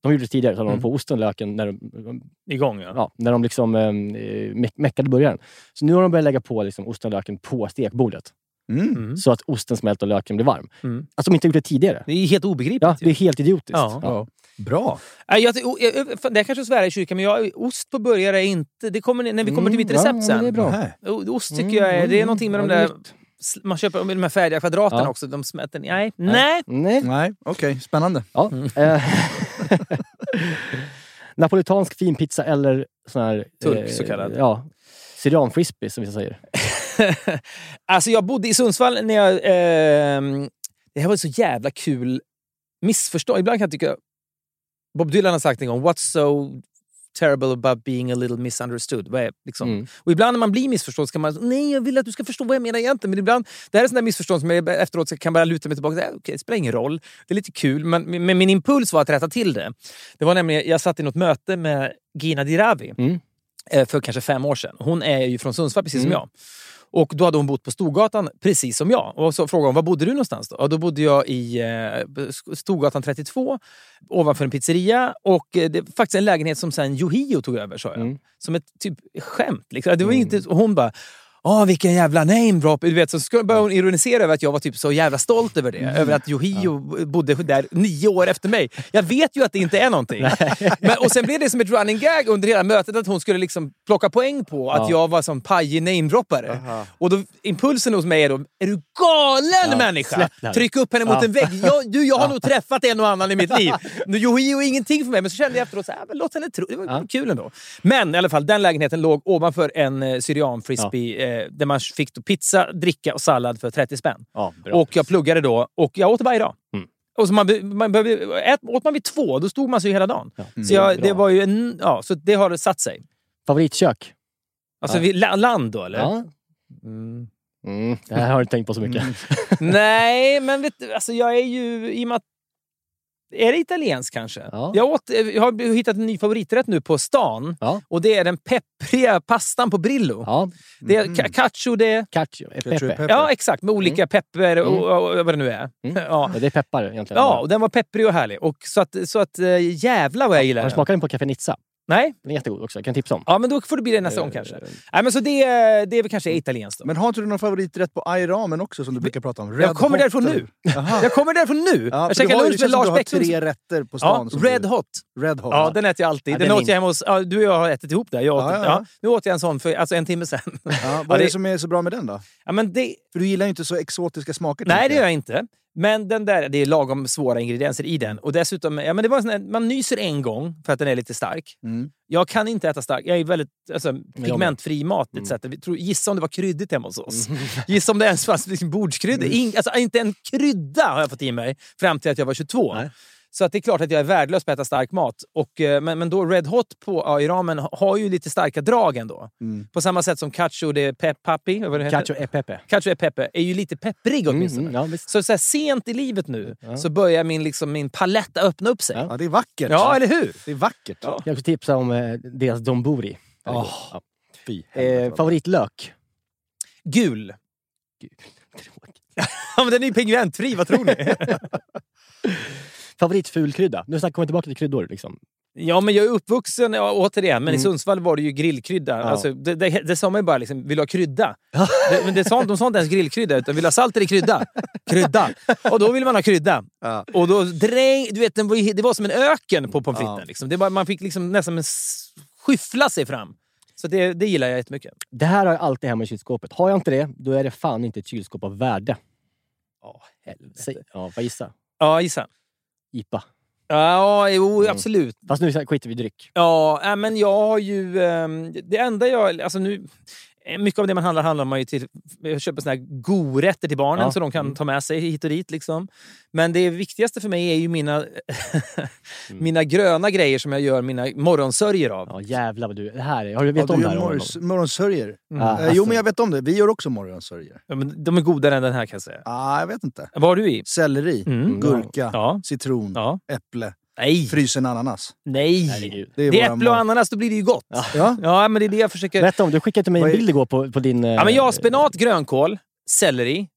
De gjorde det tidigare, så hade Mm. de på osten och löken när de, Igång, ja. ja, när de liksom, eh, me- meckade burgaren. Så nu har de börjat lägga på liksom, osten och löken på stekbordet. Mm. Mm. Så att osten smälter och löken blir varm. Mm. Alltså de inte gjort det tidigare. Det är helt obegripligt. Ja, det är helt idiotiskt. Ja. Ja. Bra! Nej, jag, jag, jag, det kanske är svära i kyrkan, men jag, ost på burgare är inte... Det kommer när vi kommer till mitt Mm, ja, recept men sen. det är bra. Ost tycker jag är... Det är någonting med Ja, de där... Man köper de här färdiga kvadraterna Ja. också. De smälter... Nej. Nej. Nej. Nej, okej. Spännande. Ja. Eh, Napolitansk finpizza eller sån här... Turk, så kallad. Ja. Syrian frisbee som vissa säger. alltså jag bodde i Sundsvall när jag... ehm, det här var så jävla kul missförstånd. Ibland kan jag tycka... Bob Dylan har sagt en gång, what's so terrible about being a little misunderstood? Vad är, liksom? Mm. Och ibland när man blir missförstådd kan man nej jag vill att du ska förstå vad jag menar egentligen. Men ibland, det här är sådana missförstånd som jag efteråt kan bara luta mig tillbaka och säga, okej, det spelar ingen roll. Det är lite kul, men, men min impuls var att rätta till det. Det var nämligen, jag satt i något möte med Gina Dirawi. Mm. Eh, för kanske fem år sedan. Hon är ju från Sundsvall, precis Mm. som jag. Och Då hade hon bott på Storgatan, precis som jag. Och så frågade hon, var bodde du någonstans? Då, och då bodde jag i eh, Storgatan 32, ovanför en pizzeria. Och eh, Det är faktiskt en lägenhet som sen Yohio tog över, sa jag. Mm. Som ett typ skämt. Liksom. Det var inte, och hon bara... Åh, vilken jävla name drop. Du vet, så skulle- började hon ironisera över att jag var typ så jävla stolt över det. Över att Yohio bodde där nio år efter mig. Jag vet ju att det inte är någonting. Men, och sen blev det som ett running gag under hela mötet att hon skulle liksom plocka poäng på att Ja. jag var som pajig namedroppare. Och då, impulsen hos mig är då, är du galen Ja, människa? Tryck upp henne mot Ja. en vägg. Jag, du, jag har nog träffat en och annan i mitt liv. Nu, Yohio är ingenting för mig, men så kände jag efteråt så här, låt henne tro. Det var Ja. kul ändå. Men i alla fall, den lägenheten låg ovanför en eh, Syrian frisbee eh, där man fick då pizza, dricka och sallad för 30 spänn. Ja. Och jag pluggade då och jag åt det varje dag. Mm. Och så man, man behöver, ät, åt man vid två, då stod man sig hela dagen. Ja. Så, jag, Bra. det var ju en, ja, så det har satt sig. Favoritkök? Alltså Ja. land då, eller? Ja. Mm. Mm, det här har du inte tänkt på så mycket. Nej, men vet du, alltså jag är ju... I och med att, är det italienskt kanske? Ja. Jag, åt, jag har hittat en ny favoriträtt nu på stan. Ja. Och det är den peppriga pastan på Brillo. Ja, Det är Mm. ca- cacio det... cacio, eh, Cacio pepe. pepe. Ja, exakt. Med olika pepper och, och, och vad det nu är. Mm. Ja. Ja, det är peppar egentligen. Ja, och den var pepprig och härlig. Och så att, så att äh, jävlar vad jag gillar Har du den. smakat den på Café Nizza? Nej? Den är jättegod också. Jag kan tipsa om. Ja, men då får det bli det nästa gång Eh, kanske. Nej, men så det, det är väl kanske italienskt då. Men har inte du någon favoriträtt på Airamen också som du brukar prata om? jag kommer därifrån nu. Jaha. Jag kommer därifrån nu. Ja, jag du käkade lunch det med Lars du har tre rätter på Ja, stan. som Red du, Hot. Red Hot. Ja, den äter jag alltid. Ja, den den åt jag hemma hos... Ja, du och jag har ätit ihop det. Jag åt, Ja, ja, ja, ja. ja. Nu åt jag en sån för alltså, en timme sen. Ja, vad Ja, är det- det som är så bra med den då? Ja, men det, För du gillar ju inte så exotiska smaker. nej, det gör jag inte. Men den där, det är lagom svåra ingredienser i den. Och dessutom, ja, men det var sån här, man nyser en gång för att den är lite stark. Mm. Jag kan inte äta stark. Jag är väldigt alltså, pigmentfri mat. Mm. Mm. Vi tror, gissa om det var kryddigt hemma hos oss. Gissa om det ens fanns liksom bordskrydda. In, alltså, inte en krydda har jag fått i mig fram till att jag var 22. Nej. Så att det är klart att jag är värdelös på att äta stark mat. Och, eh, men, men då Red Hot på ja, i ramen ha- har ju lite starka drag ändå. Mm. På samma sätt som Cacio de Papi, heter. Cacio e pepe. Cacio e Pepe är ju lite pepprig åtminstone. Mm, mm, ja. Så, så här, sent i livet nu Ja. så börjar min, liksom, min palett öppna upp sig. Ja. Ja, Ja, det är vackert. eller hur? Det är vackert. Ja. Jag också tipsa om eh, deras god. Fy, ja. helvete, eh, favoritlök? Gul. Tråkigt. Ja, men den är ju pigmentfri, vad tror ni? Favoritfulkrydda? Nu snackar vi tillbaka till kryddor. Liksom. Ja, men jag är uppvuxen, ja, återigen, men i Mm. Sundsvall var det ju grillkrydda. Ja. Alltså, det, det, det sa man ju bara, liksom, vill du ha krydda? det, men det sa, de sa inte ens grillkrydda, utan vill du ha salt eller krydda? Krydda! Och då vill man ha krydda. Ja. Och då dräng, du vet, den var, det var som en öken på pommes fritesen. Ja. Liksom. Det var, man fick liksom nästan skyffla sig fram. Så det, det gillar jag jättemycket. Det här har jag alltid hemma i kylskåpet. Har jag inte det, då är det fan inte ett kylskåp av värde. Ja, Säg, ja, vad gissa? Ja, gissa. IPA. Ja, jo, Mm. absolut. Fast nu skiter vi i dryck. Ja, äh, men jag har ju... ehm, det enda jag... Alltså nu, mycket av det man handlar handlar man ju till... Köper såna här gorätter till barnen Ja. så de kan Mm. ta med sig hit och dit. Liksom. Men det viktigaste för mig är ju mina, Mm. mina gröna grejer som jag gör mina morgonsörjor av. Ja, jävlar vad du... Det här är... Har du vet Ja, om du det gör här? morgons- morgonsörjor. Mm. Ja, Eh, alltså. Jo, men jag vet om det. Vi gör också morgonsörjor. Ja, men de är godare än den här kan jag säga. Ah, jag vet inte. Vad har du i? Selleri, Mm. gurka, Ja. citron, ja. äpple, Nej! frysen ananas. Nej! Herregud. Det är, Det är våra äpple och ananas, då blir det ju gott. Ja. Ja, Ja, men det är det jag försöker... Berätta om, du skickade till mig en Vad är- bild igår på, på din... eh, Ja, men jag har spenat, grönkål, selleri,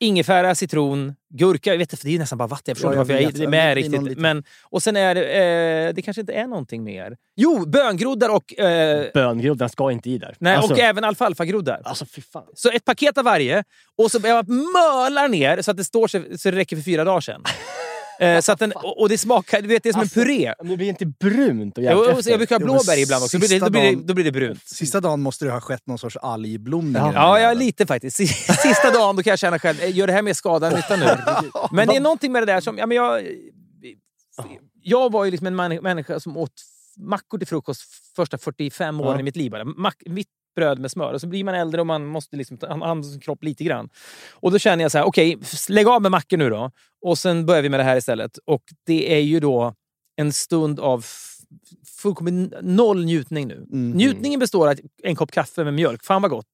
ingefära, citron, gurka. Jag vet inte, för det är nästan bara vatten. Jag förstår Ja, inte jag varför jag vet. är med Det är riktigt. någon liten- Men, och sen är det... Eh, det kanske inte är någonting mer. Jo, böngroddar och... Eh, Böngrodd, den ska inte i där. nej, alltså, och även alfalfagroddar. Alltså fy fan. Så ett paket av varje. Och så jag mölar ner så att det står sig, så det räcker för fyra dagar sen. Eh, så att den, och det smakar, du vet, det är som Alltså, en puré. Det blir inte brunt och Jo, jävligt så jag brukar ha Jo, blåbär ibland också. Då blir, det, då, blir det, då blir det brunt. Sista dagen måste det ha skett någon sorts algblomning. Ja. Ja, ja, lite faktiskt. Sista dagen då kan jag känna själv, eh, gör det här mer skada än nytta nu? Men det är någonting med det där som... Ja, men jag, jag var ju liksom en män- människa som åt mackor till frukost första 45 åren Ja. i mitt liv. Mack, vitt bröd med smör. Och så blir man äldre och man måste liksom ta hand om sin kropp lite grann. Och då känner jag så här, okej, lägg av med mackor nu då. Och sen börjar vi med det här istället. Och det är ju då en stund av fullkomligt noll njutning nu. Mm. Njutningen består av en kopp kaffe med mjölk. Fan vad gott.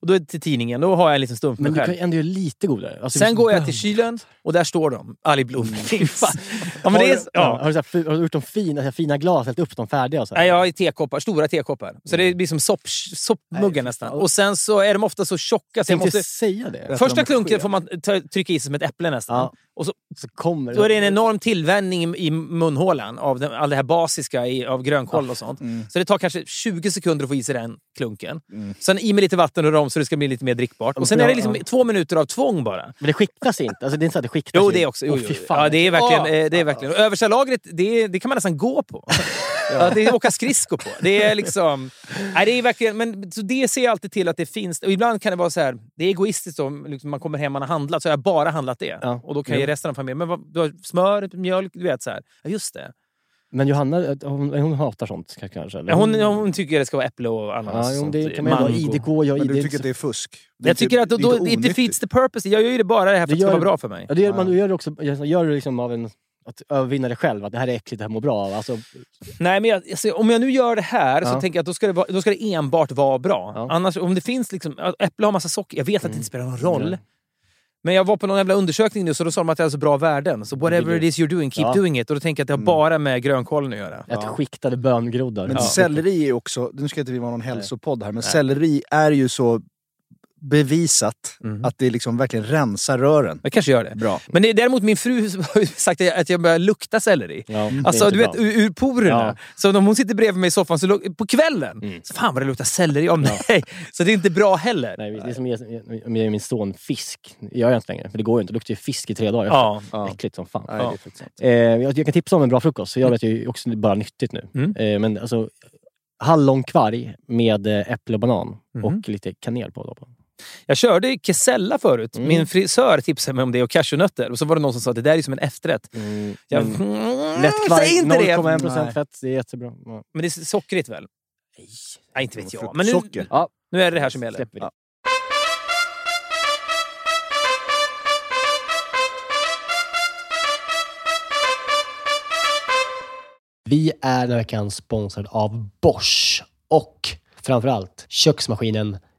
Och då är det till tidningen. Då har jag en liten stund för Men du själv. kan ju ändå göra lite godare. Alltså, Sen det är går jag till kylen och där står de. Ali Blom. Fan. Ja, men det är, ja. ja. har, du så här, fi- har du gjort dem fina, fina glas, hällt upp dem färdiga? Och så här? Nej, jag har tekoppar, stora tekoppar. Så det blir som sopp, soppmuggar nästan. Och sen så är de ofta så tjocka så jag måste... säga det. Första klunken får man trycka i sig som ett äpple nästan. Ja. Och så, Så kommer då är det en enorm tillvänjning i, i munhålan av den, all det här basiska i, av grönkål och sånt. Mm. Så det tar kanske 20 sekunder att få i sig den klunken. Sen i med lite vatten och rom så det ska bli lite mer drickbart. Och sen är det liksom två minuter av tvång bara. Men det skiktas inte. Alltså, det är inte så att det skiktas. Jo, det också. Jo, jo. fan. Ja, det är verkligen... Åh! eh, Det är verkligen. Översta lagret, det, det kan man nästan gå på. ja. det är åka skridskor på. Det är liksom... Nej, det är verkligen... Men så det ser jag alltid till att det finns. Och ibland kan det vara så här... Det är egoistiskt om liksom, man kommer hem och har handlat, så har jag bara handlat det. Ja. Och då kan jag ge resten av familjen... Men vad, du har smör, mjölk, du vet så här. Ja, just det. Men Johanna, hon, hon hatar sånt kanske? eller? Ja, hon, hon tycker det ska vara äpple och ananas. Ja, jo, sånt. det kan man. Mango. IDK, ja, Men du tycker att det är fusk? Det Jag tycker att då, då, it defeats the purpose. Jag gör ju det bara det här för Det att det ska vara bra för mig. Ja, det gör, man du gör det också gör det liksom av en... Att övervinna det själv, att det här är äckligt, det här mår bra av. Alltså, Nej, men jag, alltså, om jag nu gör det här så Ja. tänker jag att då ska det, vara, då ska det enbart vara bra. Ja. Annars, om det finns liksom, äpple har massa socker, jag vet att det inte spelar någon roll. Nej. Men jag var på någon jävla undersökning nu så då sa de att det är så bra värden. Så whatever it is you're doing, keep Ja. doing it. Och då tänker jag att det har bara med grönkålen att göra. Ett skiktade böngroddar. Men Ja. selleri är också, nu ska inte vi vara någon hälsopodd här, men selleri är ju så bevisat Mhm. att det liksom verkligen rensar rören. Jag kanske gör det. Bra. Men det är däremot min fru har sagt att jag börjar lukta selleri. Ja, det är Alltså du vet bra. ur, ur porerna. Ja. Så om hon sitter bredvid mig i soffan så på kvällen, Mm. så fan vad det luktar selleri om mig. Så det är inte bra heller. Nej, det är som jag- om jag ger min son fisk. Det gör jag inte längre, för det går ju inte. Det luktar ju fisk i tre dagar. Ja. Ja. Äckligt som fan. Nej. Eh, jag, jag kan tipsa om en bra frukost, så jag vet ju också bara nyttigt nu. Mm. Eh, men alltså, hallonkvarg med eh, äpple och banan Mhm. och lite kanel på. Då. Jag körde kesella förut. Mm. Min frisör tipsade mig om det och cashewnötter. Och så var det någon som sa att det där är som en efterrätt. Mm, Jag, men mm, lätt säg kvarg, inte det! 0,1 procent Nej. fett. Det är jättebra. Ja. Men det är sockrigt väl? Nej, inte vet jag. Men nu, Socker. Ja, nu är det det här som gäller. släpper vi det. Ja. Vi är den här veckan sponsrade av Bosch och framförallt köksmaskinen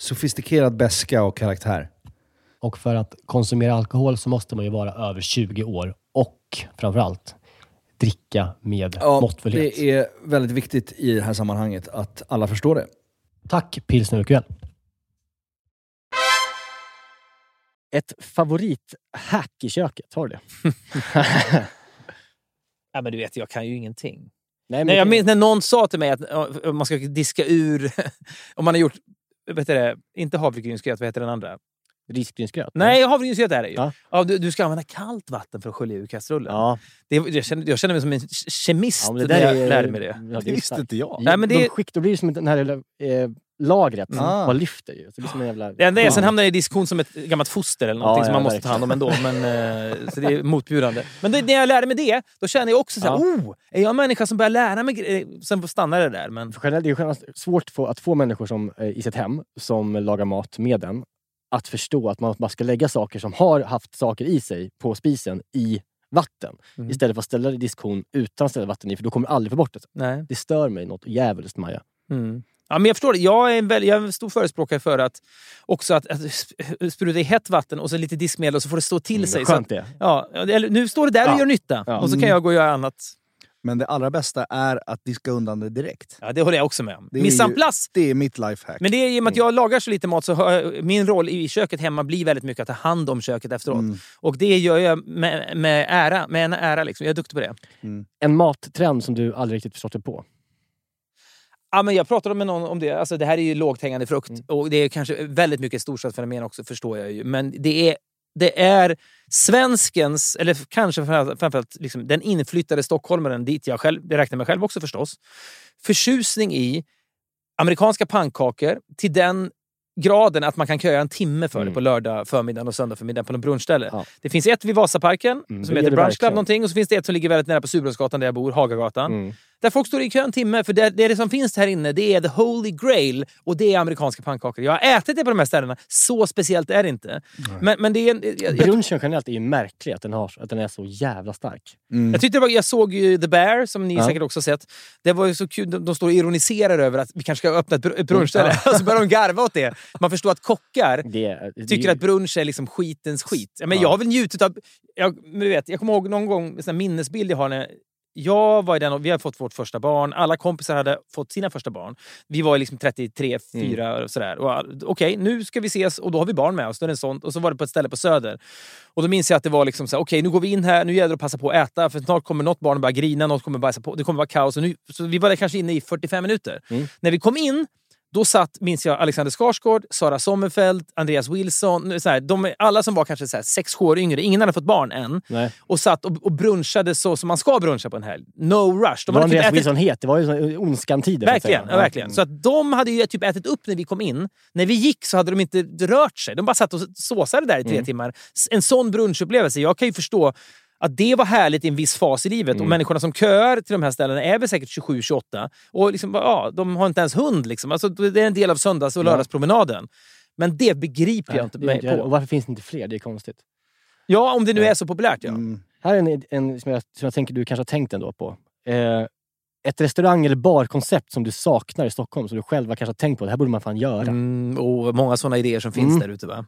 sofistikerad beska och karaktär. Och för att konsumera alkohol så måste man ju vara över 20 år och framförallt dricka med måttfullhet. det är väldigt viktigt i det här sammanhanget att alla förstår det. Tack Pilsner Urquell. Ett favorithack i köket, har du det? ja, men du vet, jag kan ju ingenting. Nej, Nej, jag minns när någon sa till mig att ja, man ska diska ur... om man har gjort... Vad heter det? Inte havregrynsgröt, vad heter den andra? Risgrynsgröt? Nej, havregrynsgröt är det ju. Ja. Ja. du, du ska använda kallt vatten för att skölja ur kastrullen. Ja. Det, jag, känner, jag känner mig som en kemist ja när jag är- lärde mig det. Ja, Det visste inte jag. Nej, men det- De skick, då blir det som den här lilla, eh, lagret som Ah. bara lyfter ju. Så det blir som en jävla... Det enda är, sen Ja. hamnar jag i diskussion som ett gammalt foster eller någonting Ja, som ja, man måste ta hand om ändå. Men, eh, så det är motbjudande. Men det, när jag lärde mig det, då känner jag också så här, oh, är jag en människa som börjar lära mig grejer? Sen stannar det där. Men För generellt, det är generellt svårt för, att få människor som, eh, i sitt hem som lagar mat med den att förstå att man bara ska lägga saker som har haft saker i sig på spisen i vatten. Mm. Istället för att ställa det i diskussion utan att ställa vatten i, för då kommer du aldrig få bort det. nej. Det stör mig något djävulskt Maja. Mm. Ja, men jag förstår det. Jag är en, väl, jag är en stor förespråkare för att också att, att sp- spruta i hett vatten och så lite diskmedel och så får det stå till sig. Så Skönt att, det. ja, eller, nu står det där och Ja. gör nytta. Ja. Och så kan jag gå och göra annat. Men det allra bästa är att diska undan det direkt. Ja, det håller jag också med om. Ju- place. Det är mitt lifehack. Men det är i och med att jag lagar så lite mat så har jag, min roll i köket hemma blir väldigt mycket att ta hand om köket efteråt. Mm. Och det gör jag med, med ära. Med en ära liksom. Jag är duktig på det. En mattrend som du aldrig riktigt förstått dig på. Ja, men jag pratade med någon om det. Alltså, det här är ju lågt hängande frukt. Mm. Och det är kanske väldigt mycket storstadsfenomen också, förstår jag ju. Men det är, det är svenskens, eller kanske framförallt, liksom, den inflyttade stockholmaren, dit jag själv, det räknar mig själv också förstås, förtjusning i amerikanska pannkakor till den graden att man kan köa en timme för det Mm. på lördag förmiddagen och söndag förmiddag på något brunchställe. Ja. Det finns ett vid Vasaparken Mm, som det heter det Brunch Club någonting och så finns det ett som ligger väldigt nära på Surbrunnsgatan där jag bor, Hagagatan. Mm. Där folk står i kö en timme, för det, det som finns här inne det är the holy grail och det är amerikanska pannkakor. Jag har ätit det på de här ställena, så speciellt är det inte. Men, men det är jag, jag, Brunchen generellt är ju märklig att den, har, att den är så jävla stark. jag, tyckte var, jag såg ju The Bear, som ni Ja. säkert också sett. Det var ju så kul, de, de står och ironiserar över att vi kanske ska öppna ett, br- ett brunchställe. Och så börjar de garva åt det. Man förstår att kockar Det, det, tycker att brunch är liksom skitens skit. Ja, men Jag har väl njutit av... Jag, vet, jag kommer ihåg någon gång, en minnesbild jag har när jag var i den och vi hade fått vårt första barn. Alla kompisar hade fått sina första barn. Vi var liksom 33, 4 och sådär. Och all- Okej, nu ska vi ses och då har vi barn med oss. Då är det en sån, och så var det på ett ställe på Söder. Och då minns jag att det var liksom så okej nu går vi in här, nu gäller det att passa på att äta för snart kommer något barn börja grina, något kommer bajsa på, det kommer vara kaos. Och nu, så vi var där kanske inne i 45 minuter. När vi kom in då satt, minns jag, Alexander Skarsgård, Sara Sommerfeld, Andreas Wilson. Så här, de, alla som var kanske 6-7 år yngre, ingen hade fått barn än. Nej. Och satt och, och brunchade så som man ska bruncha på en helg. No rush. De Var typ Andreas ätit, Wilson het? Det var ju så- ondskan-tider. så verkligen, ja, verkligen. Så att de hade ju typ ätit upp när vi kom in. När vi gick så hade de inte rört sig. De bara satt och såsade där i tre timmar. S- En sån brunchupplevelse, jag kan ju förstå att det var härligt i en viss fas i livet. Och människorna som köar till de här ställena är väl säkert 27-28. Och liksom, ja, de har inte ens hund. Liksom. Alltså, det är en del av söndags och lördagspromenaden. Men det begriper jag inte mig inte heller- Och på. varför finns det inte fler? Det är konstigt. Ja, om det nu är så populärt. Ja. Mm. Här är en, en som, jag, som jag tänker du kanske har tänkt ändå på. Eh, ett restaurang eller barkoncept som du saknar i Stockholm, som du själv kanske har tänkt på. Det här borde man fan göra. Mm, och många såna idéer som finns Mm. där ute. Va?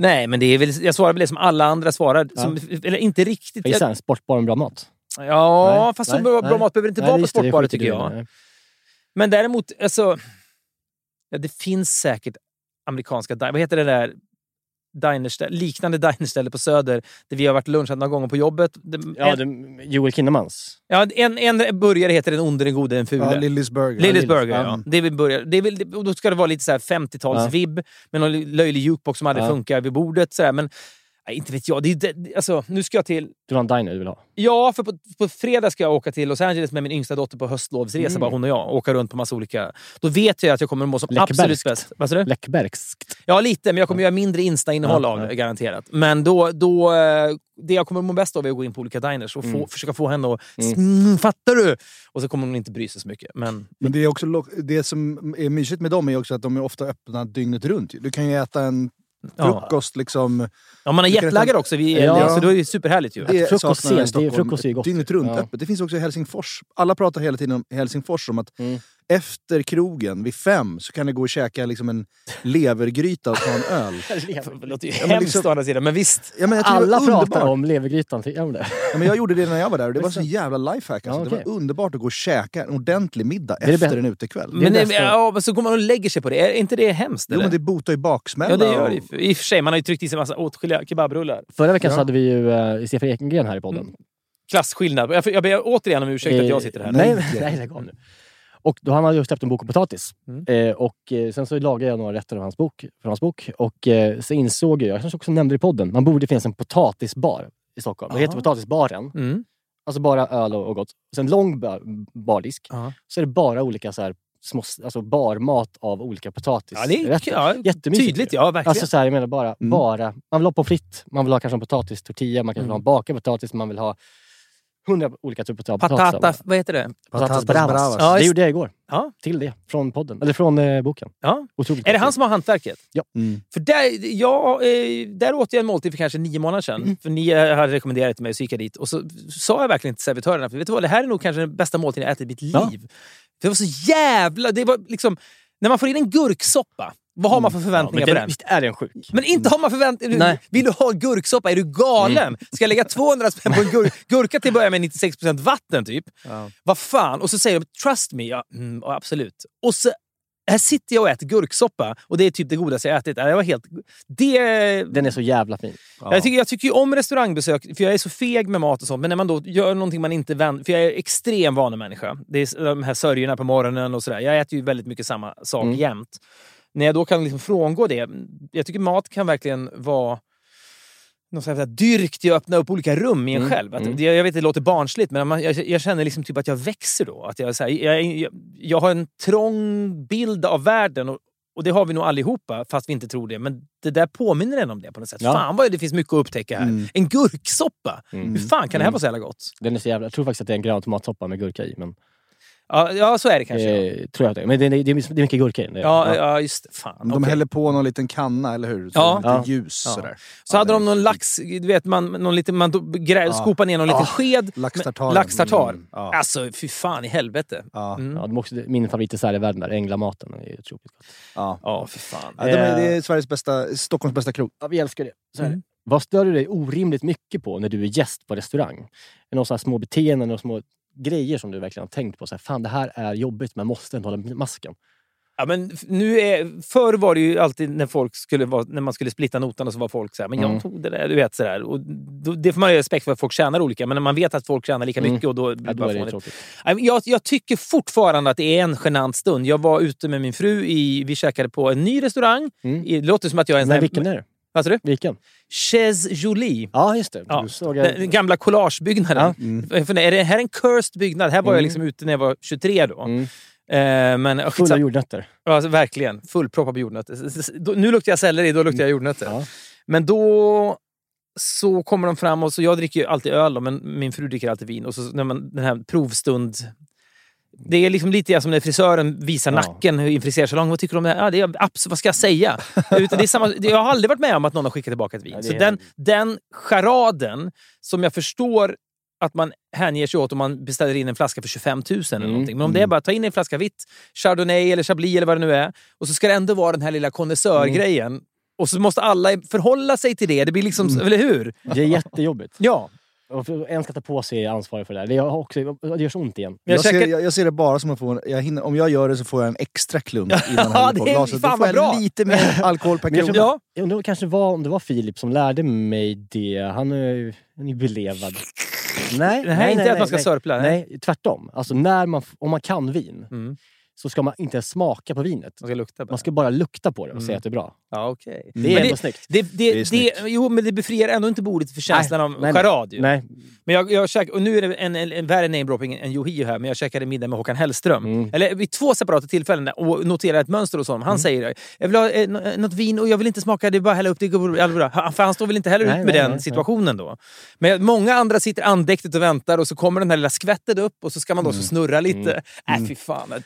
Nej, men det är väl, jag svarar väl det som alla andra svarar. Som, eller inte riktigt. Gissar Jag, en sportbar med bra mat. ja, Nej, fast nej, så bra, nej. mat behöver inte Nej, vara på det, det sportbarer tycker jag. Nej. Men däremot, alltså, ja, det finns säkert amerikanska... Vad heter det där? Dinerställe, liknande dinerställe på Söder där vi har varit lunchat några gånger på jobbet. Det- Ja, en, det, Joel Kinnemans. ja, en, en burgare heter Den onde, den gode, den fule. Ja, Lillys Burger. Lillys Burger, ja. ja. Det är burgare. Det är väl, och då ska det vara lite så här 50-talsvibb med någon löjlig jukebox som aldrig Ja. funkar vid bordet. Så här. Men nej, inte vet jag. Det är, det, alltså, nu ska jag till... Du har en diner du vill ha. Ja, för på, på fredag ska jag åka till Los Angeles med min yngsta dotter på höstlovsresa, Mm. bara hon och jag. Åka runt på massa olika... Då vet jag att jag kommer att må som absolut Läckbergskt. bäst. Vad du? Läckbergskt. Ja, lite. Men jag kommer göra mindre Insta-innehåll Ja, av ja. det, garanterat. Men då, då, eh, det jag kommer må bäst av är att gå in på olika diners och få, Mm. försöka få henne att... Mm. Fattar du? Och så kommer hon inte bry sig så mycket. Men Men det, är också, det som är mysigt med dem är också att de är ofta öppna dygnet runt. Du kan ju äta en. Frukost liksom... Ja, man har äta- också, vi, Ja. så då är det superhärligt ju. Det frukost jag i sent, det är- frukost är ju gott. Dygnet runt Ja. öppet. Det finns också i Helsingfors. Alla pratar hela tiden om Helsingfors om att Mm. Efter krogen, vid fem, så kan det gå och käka liksom en levergryta och ta en öl. Det låter ju Ja, men hemskt liksom- å andra sidan, men visst. Ja, men jag det Alla pratar om levergrytan. Tycker du det? Ja, men jag gjorde det när jag var där och det var så jävla lifehack. Alltså. Ja, Det okej. var underbart att gå och käka en ordentlig middag det efter en utekväll. Men, bästa. ja, men så går man och lägger sig på det. Är inte det hemskt? Jo, eller? men det botar ju baksmälla. Ja, det gör och- det. ju. I och för sig, man har ju tryckt i sig en massa åtskilliga kebabrullar. Förra veckan Ja. så hade vi ju uh, Stefan Ekengren här i podden. Mm. Klasskillnad. Jag, jag ber återigen om ursäkt att jag sitter här. Nej, Nej. nej, lägg av nu. Och då han hade just släppt en bok om potatis. Mm. Eh, och eh, sen så lagade jag några rätter av hans bok, från hans bok. Och eh, så insåg jag, jag kanske också nämnde det i podden, man borde finnas en potatisbar i Stockholm. Det heter Aha. Potatisbaren. Mm. Alltså bara öl och, och gott. Och sen lång bar, bardisk. Ja. Så är det bara olika så här, små, alltså barmat av olika Ja, potatisrätter. ja, Jättemysigt. tydligt. Ja, verkligen. Alltså så här, jag menar bara, Mm. bara, man vill ha pommes frites, man vill ha kanske en potatistortilla, man kanske vill ha en bakad potatis, man vill ha hundra olika typer av potatis. Patata, vad heter det? Patatas bravas. bravas. Ja, det gjorde jag igår. Ja. Till det. Från podden. Eller från eh, boken. Ja. Otroligt Är det han som har hantverket? Mm. För där, ja, eh, där åt jag en måltid för kanske nio månader sedan. Mm. För ni eh, hade rekommenderat till mig så gick jag dit. Och så sa jag verkligen till servitörerna, för vet du vad, det här är nog kanske den bästa måltiden jag ätit i mitt liv. Ja. Det var så jävla... Det var liksom, när man får in en gurksoppa, vad har man för Ja, förväntningar men på det, den? visst är den sjuk? Men inte har man förväntningar... Vill du ha gurksoppa? Är du galen? Ska jag lägga 200 spänn på en gur gurka till att börja med 96% vatten typ? Ja. Vad fan? Och så säger de “trust me”. Ja, mm, ja, absolut. Och så här sitter jag och äter gurksoppa och det är typ det godaste jag ätit. Ja, Det var helt... Det... Den är så jävla fin. Jag, tycker, jag tycker ju om restaurangbesök, för jag är så feg med mat och sånt. Men när man då gör någonting man inte vänder... För jag är extrem vanemänniska. Det är de här sörjorna på morgonen och sådär. Jag äter ju väldigt mycket samma sak Mm. jämt. När jag då kan liksom frångå det. Jag tycker mat kan verkligen vara någon sån här dyrk till att öppna upp olika rum i en Mm, själv. Att, mm. det, jag vet det låter barnsligt, men man, jag, jag känner liksom typ att jag växer då. Att jag, så här, jag, jag, jag har en trång bild av världen och, och det har vi nog allihopa, fast vi inte tror det. Men det där påminner en om det på något sätt. Ja. Fan vad det finns mycket att upptäcka här. Mm. En gurksoppa! Mm. Hur fan kan det här Mm. vara så jävla gott? Den är så jävla, jag tror faktiskt att det är en grön tomatsoppa med gurka i. Men Ja, ja, så är det kanske. Eh, tror jag att det är. Men det, det, det är mycket gurka i den. det det. Ja, ja, just det. Fan. De okej. häller på någon liten kanna, eller hur? Så Ja. det lite ljus Ja. sådär. Så hade Ja, de någon lax, du vet, man, någon liten, man grä, Ja. skopar ner någon liten Ja. sked. Laxtartar. Laxtartar. Mm, ja. Alltså, fy fan i helvete. Ja. Mm. Ja, också, min favoritdessert i världen där, änglamaten. Den är otroligt gott. Ja. Ja, fy fan. Ja, de är, det Eh. är Sveriges bästa, Stockholms bästa krog. Ja, vi älskar det. Så är Mm. det. Vad stör du dig orimligt mycket på när du är gäst på restaurang? Är det några små beteenden, några små grejer som du verkligen har tänkt på? Så här, Fan, det här är jobbigt, men måste ändå hålla masken. Ja, men nu är, förr var det ju alltid när, folk skulle vara, när man skulle splitta notan och så var folk så här, men jag Mm. tog det där, du vet sådär. Och då, det får man ju respekt för att folk tjänar olika, men när man vet att folk tjänar lika Mm. mycket och då blir Ja, då är det tråkigt. Nej, Jag, jag tycker fortfarande att det är en genant stund. Jag var ute med min fru, i, vi käkade på en ny restaurang. Mm. Det låter som att jag är en här- vilken är det? Vad sa du? Vilken? Chez Jolie. Ja, just det. Ja, jag... Den gamla collagebyggnaden. Ja. För Är det här en cursed byggnad? Här var jag Mm. liksom ute när jag var 23 då. Mm. Eh, men Full av skitsamma. jordnötter. Ja, alltså, verkligen. Fullproppad med jordnötter. Nu luktar jag selleri, då luktar jag jordnötter. Ja. Men då så kommer de fram och så jag dricker ju alltid öl då, men min fru dricker alltid vin. Och så när man, den här provstund... Det är liksom lite som när frisören visar Ja. nacken i en frisersalong. Vad tycker du om det här? Ja, det är, abs- vad ska jag säga? Utan det är samma, jag har aldrig varit med om att någon har skickat tillbaka ett vin. Ja, så den, den charaden som jag förstår att man hänger sig åt om man beställer in en flaska för 25 000 eller Mm. någonting. Men om det är bara ta in en flaska vitt, Chardonnay eller Chablis eller vad det nu är. Och så ska det ändå vara den här lilla konnässörgrejen. Och så måste alla förhålla sig till det. Det blir liksom, eller hur? Det är jättejobbigt. Ja. En ska ta på sig ansvaret för det där. Det, har också, det gör så ont igen. Jag Jag, ser, jag, jag ser det bara som att få en, jag hinner, om jag gör det så får jag en extra klunk innan jag Ja, det är glaset. Då fan får jag bra. lite mer alkohol per jag krona. Ja. Jag undrar kanske var, om det var Filip som lärde mig det. Han är ju han är belevad. Nej, Nej, inte att man ska nej. sörpla. Nej, tvärtom. Alltså när man, om man kan vin Mm. Så ska man inte smaka på vinet. Man ska lukta bara. Man ska bara lukta på det och Mm. säga att det är bra. Ja, okej. Det är Men ändå snyggt. Det, det, Det är det, snyggt. jo, men det befriar ändå inte bordet för känslan av nej, nej. charad. Ju. Nej. Men jag, jag käk, och nu är det en, en, en värre namedropping än Yohio här, men jag käkade middag med Håkan Hellström. Mm. Eller vid två separata tillfällen och noterade ett mönster hos honom. Han säger jag vill ha eh, nå- något vin och jag vill inte smaka, det är bara att hälla upp det. går bra." Alltså, Han- För han står väl inte heller Nej, ut med nej, den nej, nej. situationen då. Men många andra sitter andäktigt och väntar och så kommer den här lilla skvätten upp och så ska man då Mm. så snurra lite. Äh, fy fan.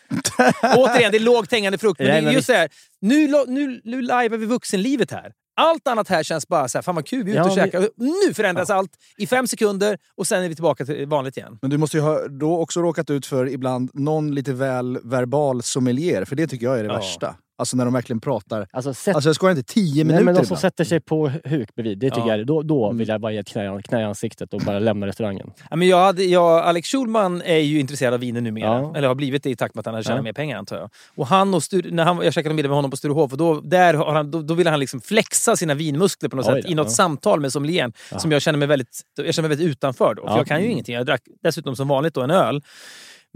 Återigen, det är lågt hängande frukt. Men Nej, det är just det här, nu, nu, nu lajvar vi vuxenlivet här. Allt annat här känns bara så här, fan vad kul, vi är ute Ja, och käkar. Nu förändras allt i fem sekunder och sen är vi tillbaka till vanligt igen. Men du måste ju ha då också råkat ut för ibland någon lite väl verbal sommelier, för det tycker jag är det Ja. värsta. Alltså när de verkligen pratar. Alltså, sätt, Alltså jag skojar inte, tio nej, minuter men de som ibland. sätter sig på huk bredvid, det tycker Ja. jag, då, då vill jag bara ge ett knä, knä i ansiktet och bara lämna restaurangen. Ja, men jag hade, jag, Alex Schulman är ju intresserad av viner numera. Ja. Eller har blivit det i takt med att han har tjänat Ja. mer pengar antar jag. Och han och Stur, när han, jag käkade middag med honom på Sturehof och då, där har han, då, då ville han liksom flexa sina vinmuskler på något Oj sätt i något ja. samtal med sommelieren. Ja. Som jag känner mig väldigt, jag känner mig väldigt utanför då. För Ja. jag kan ju ingenting. Jag drack dessutom som vanligt då en öl.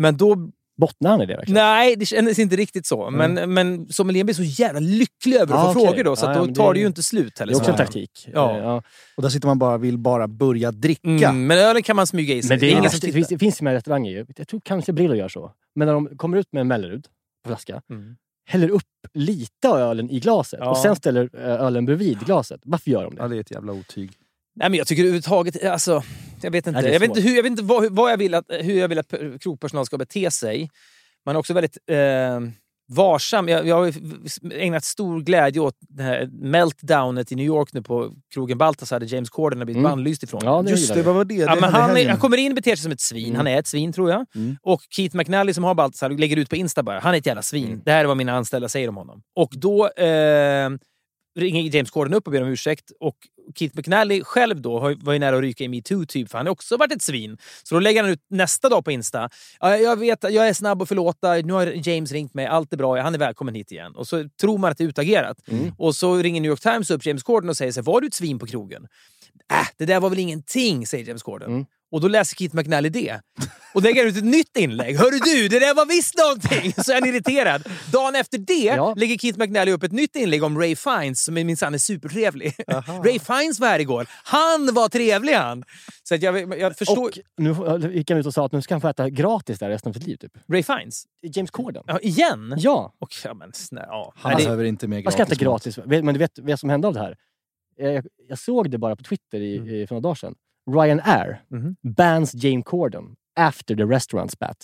Men då Bottnar han i det verkligen? Nej, det kändes inte riktigt så. Men, men sommelieren blir så jävla lycklig över att Ja, få okej. frågor då, så Ja, ja, då tar det- ju inte slut heller. Det är också en taktik. Ja. Eh, ja. Och där sitter man bara vill bara börja dricka. Mm, men ölen kan man smyga i sig. Men det, är ingen ingen som det, finns, det finns med restauranger ju. Jag tror kanske Brillo gör så. Men när de kommer ut med en Mellerud på flaska, Mm. häller upp lite av ölen i glaset Ja. och sen ställer eh, ölen bredvid glaset. Varför gör de det? Ja, det är ett jävla otyg. Nej, men jag tycker överhuvudtaget, alltså, jag vet inte. Är jag vet inte, hur, jag vet inte vad, vad jag vill att, hur jag vill att krogpersonal ska bete sig. Man är också väldigt eh, varsam. Jag, jag har ägnat stor glädje åt det här meltdownet i New York nu på krogen Baltasar där James Corden har blivit Mm. bannlyst ifrån. Ja, det Just det, vad var det? Ja, det men han, är, han kommer in och beter sig som ett svin. Mm. Han är ett svin tror jag. Mm. Och Keith McNally som har Baltasar lägger ut på Insta bara. Han är ett jävla svin. Mm. Det här är vad mina anställda säger om honom. Och då eh, ringer James Corden upp och ber om ursäkt. Och Keith McNally själv då var ju nära att ryka i metoo typ, för han har också varit ett svin. Så då lägger han ut nästa dag på Insta. Ja, jag vet, jag är snabb att förlåta. Nu har James ringt mig. Allt är bra. Han är välkommen hit igen. Och så tror man att det är utagerat. Mm. Och så ringer New York Times upp James Corden och säger så här, var du ett svin på krogen? Äh, det där var väl ingenting, säger James Corden. Mm. Och då läser Keith McNally det. Och lägger ut ett nytt inlägg. Hörru du, det där var visst någonting! Så är han irriterad. Dagen efter det Ja. lägger Keith McNally upp ett nytt inlägg om Ray Fiennes som är minsann är supertrevlig. Ray Fiennes var här igår. Han var trevlig han! Så att jag, jag förstår... Och nu gick han ut och sa att nu ska han få äta gratis där resten av sitt liv. Typ. Ray Fiennes? James Corden. Ja, igen? Ja, Och, ja, men, snä, ja. Han Nej, behöver inte mer man ska äta gratis gratis. Men du vet vad som hände av det här? Jag, jag såg det bara på Twitter i, Mm. för några dagar sedan. Ryanair Mhm. bans James Corden after the restaurant spat.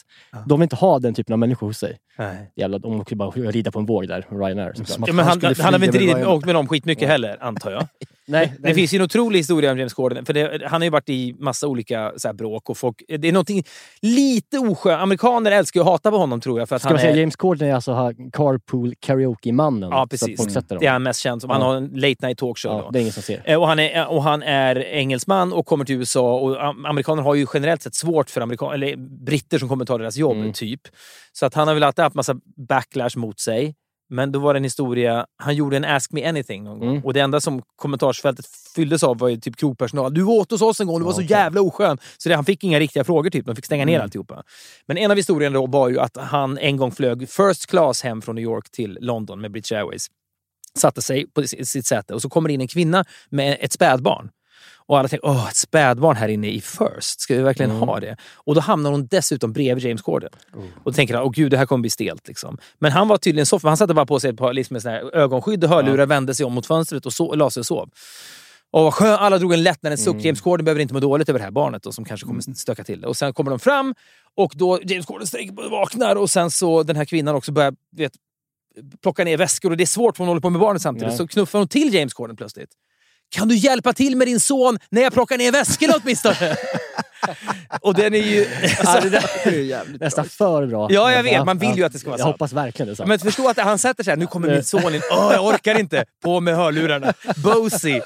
De vill inte ha den typen av människor hos sig. Nej. Jävla, de åker bara rida på en våg där, Ryanair. Ja, men han, har väl inte ridit, Ryan. åkt med dem skitmycket heller, antar jag. Nej, Det finns ju en otrolig historia om James Corden. För det, han har ju varit i massa olika så bråk och folk... Det är någonting lite oskönt. Amerikaner älskar ju att hata på honom tror jag. För att Ska han man säga är, James Corden är alltså carpool karaoke-mannen. Ja, precis. Det är han mest känd som. Han Ja. har en late night talkshow. Ja, då. det är ingen som ser. Eh, Och han, är, och han är engelsman och kommer till USA. Och am- amerikaner har ju generellt sett svårt för amerikan eller britter som kommer ta deras jobb, Mm. typ. Så att han har väl alltid haft massa backlash mot sig. Men då var det en historia, han gjorde en Ask Me Anything någon gång. Mm. Och det enda som kommentarsfältet fylldes av var ju typ krogpersonal. Du åt hos oss en gång, du var så jävla oskön. Så det, han fick inga riktiga frågor, typ. de fick stänga ner alltihopa. Men en av historierna då var ju att han en gång flög first class hem från New York till London med British Airways satte sig på si- sitt säte och så kommer in en kvinna med ett spädbarn. Och alla tänker, åh, ett spädbarn här inne i First, ska vi verkligen ha det? Och då hamnar hon dessutom bredvid James Corden. Och då tänker han, åh gud, det här kommer bli stelt. Liksom. Men han var tydligen för han satte bara på sig ett par liksom, ögonskydd och hörlurar, vände sig om mot fönstret och la sig och sov. Och alla drog en lättnadens suck. James Corden behöver inte må dåligt över det här barnet då, som kanske kommer stöka till det. Och sen kommer de fram och då James Corden sträcker vaknar och sen så den här kvinnan också börjar vet, plocka ner väskor och det är svårt för hon håller på med barnet samtidigt. Ja. Så knuffar hon till James Corden plötsligt. Kan du hjälpa till med din son när jag plockar ner väskorna åtminstone? och den är ju... Ja, det där är ju jävligt. Nästan för bra. Ja, jag vet. Man vill ju att det ska vara Jag sant. hoppas verkligen det sant. Men förstå att han sätter sig här, nu kommer min son in. Åh, jag orkar inte. På med hörlurarna. Bosie.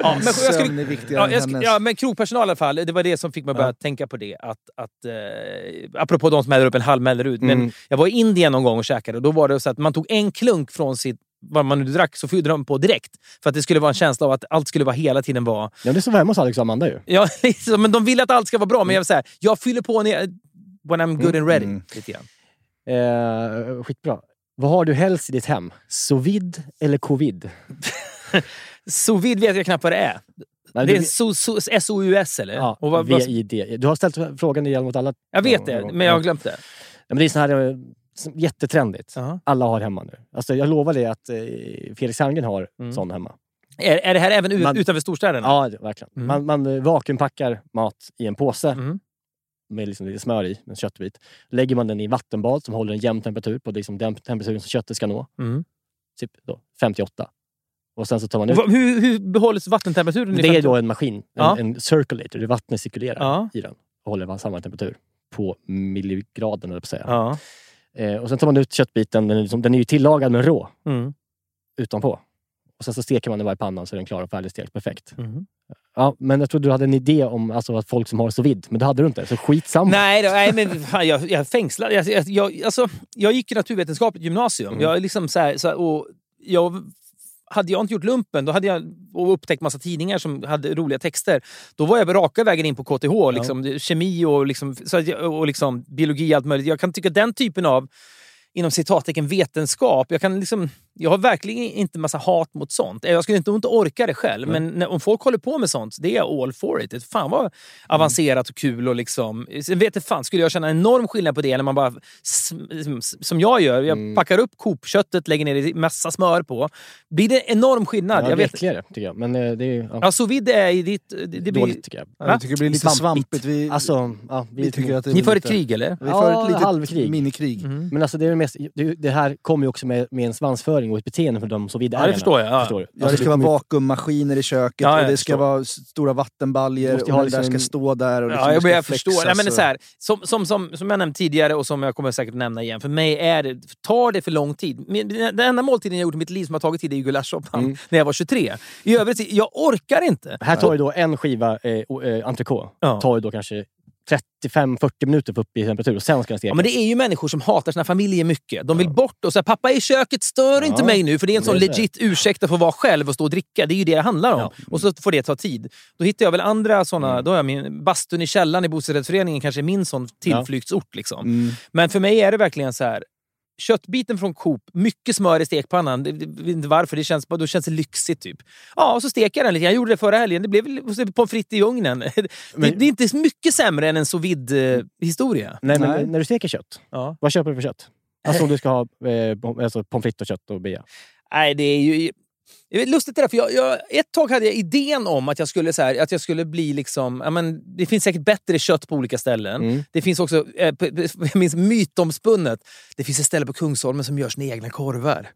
Ja, men, jag Sömn är skulle, viktigare ja, jag skulle, ja, men krogpersonal i alla fall, det var det som fick mig att börja tänka på det. Att, att, eh, apropå de som häller upp en halv Mellerud. Men Mm. jag var i Indien någon gång och käkade och då var det så att man tog en klunk från sitt vad man nu drack så fyllde de på direkt. För att det skulle vara en känsla av att allt skulle vara hela tiden vara... Ja, det är som hemma hos Alex och Amanda ju. Ja, liksom, men de vill att allt ska vara bra. Men jag, vill säga, jag fyller på ner, when I'm good and ready. Mm. Lite grann. Eh, skitbra. Vad har du helst i ditt hem? Sous vide eller covid? Sous vide vet jag knappt vad det är. Nej, det är so- so- S-O-U-S eller? Ja, och vad, vad, VID. Du har ställt frågan igen mot alla. jag vet det, men jag har glömt det. Ja, men det är så här, eh, jättetrendigt. Ja. Alla har hemma nu. Alltså, jag lovar dig att eh, Felix Herngren har Mm. sån hemma. Är, är det här även Man- utanför storstäderna? Ja, verkligen. Mm. Man, man eh, vakuumpackar mat i en påse Mm. med liksom lite smör i, en köttbit. Lägger man den i vattenbad som håller en jämn temperatur på liksom den temperaturen som köttet ska nå. Mm. Typ då, 58. Och sen så tar man ut... hur, hur behålls vattentemperaturen? Det är 50? då en maskin, en, Ja. en circulator, där vattnet cirkulerar Ja. i den och håller samma temperatur på milligraden, eller på att säga. Ja. Eh, och sen tar man ut köttbiten, den är, liksom, den är ju tillagad men rå Mm. utanpå. Och sen så steker man den bara i pannan så är den klar och färdigstekt. Perfekt. Mm. Ja, men jag trodde du hade en idé om alltså, att folk som har så vid, men det hade du inte. Så skitsamma. Nej, då, nej men fan, jag, jag fängslad. Jag, jag, jag, alltså, jag gick i naturvetenskapligt gymnasium. Mm. Jag, liksom så här, så här, och jag, hade jag inte gjort lumpen då hade jag och upptäckt massa tidningar som hade roliga texter. Då var jag raka vägen in på KTH. Liksom, Kemi och, liksom, och liksom, biologi och allt möjligt. Jag kan tycka den typen av inom citattecken vetenskap. Jag, kan liksom, jag har verkligen inte massa hat mot sånt. Jag skulle inte, inte orka det själv, men när, om folk håller på med sånt, det är jag all for it. Fan vad avancerat och kul. Och liksom, sen vet jag fan, skulle jag känna en enorm skillnad på det eller man bara, som jag gör, jag Mm. packar upp Coop-köttet, lägger ner massa smör på. Blir det enorm skillnad? Ja, jag det är vet. äckligare, tycker jag. Men eh, det är ja, Ja, sous vide är i ditt... Det, det blir, dåligt, tycker jag. Jag tycker det blir lite Svampigt. svampigt. Vi, Alltså, ja, vi tycker att det ni är för ett krig eller? Vi för Ja, ett litet halvkrig. minikrig. Mm. Men alltså det, är det, mest, det, det här kommer ju också med, med en svansföring och ett beteende för de så Ja, det förstår jag. Ja. Förstår du? Ja, Alltså, det ska vara ju- vakuummaskiner i köket Ja, och det ska förstår. vara stora vattenbaljor och det där liksom ska stå där och liksom Ja, jag, ska men jag förstår. Nej, men det är så här, som, som, som, som jag nämnt tidigare och som jag kommer säkert nämna igen. För mig är det, tar det för lång tid. Den enda måltiden jag gjort i mitt liv som har tagit tid är gulaschsoppan Mm. när jag var 23. I övrigt, jag orkar inte. Här tar ju då en skiva eh, eh, entrecote, Ja. tar ju då kanske 35-40 minuter för upp i temperatur och sen ska den stekas. Ja, men det är ju människor som hatar sina familjer mycket. De vill bort och säga pappa är i köket, stör inte Ja, mig nu. För det är en sån legit ursäkt att få vara själv och stå och dricka. Det är ju det det handlar om. Ja. Och så får det ta tid. Då hittar jag väl andra såna... Mm. Då har jag min bastun i källaren i bostadsrättsföreningen kanske är min sån tillflyktsort. Liksom. Mm. Men för mig är det verkligen så här. Köttbiten från Coop, mycket smör i stekpannan. Det, det, jag vet inte varför, det känns, då känns det lyxigt. Typ. Ja, och så steker jag den lite. Jag gjorde det förra helgen. Det blev väl pommes frites i ugnen. Det, det är inte mycket sämre än en sous vide-historia. Nej, men Nej. när du steker kött, Ja. vad köper du för kött? Alltså om du ska ha eh, alltså, pommes frites och kött och bea. Nej, det är ju... Det är lustigt det där, för jag, jag, ett tag hade jag idén om att jag skulle, så här, att jag skulle bli liksom... Ja, men, det finns säkert bättre kött på olika ställen. Mm. Det finns också, eh, jag minns mytomspunnet, det finns ett ställe på Kungsholmen som gör sina egna korvar.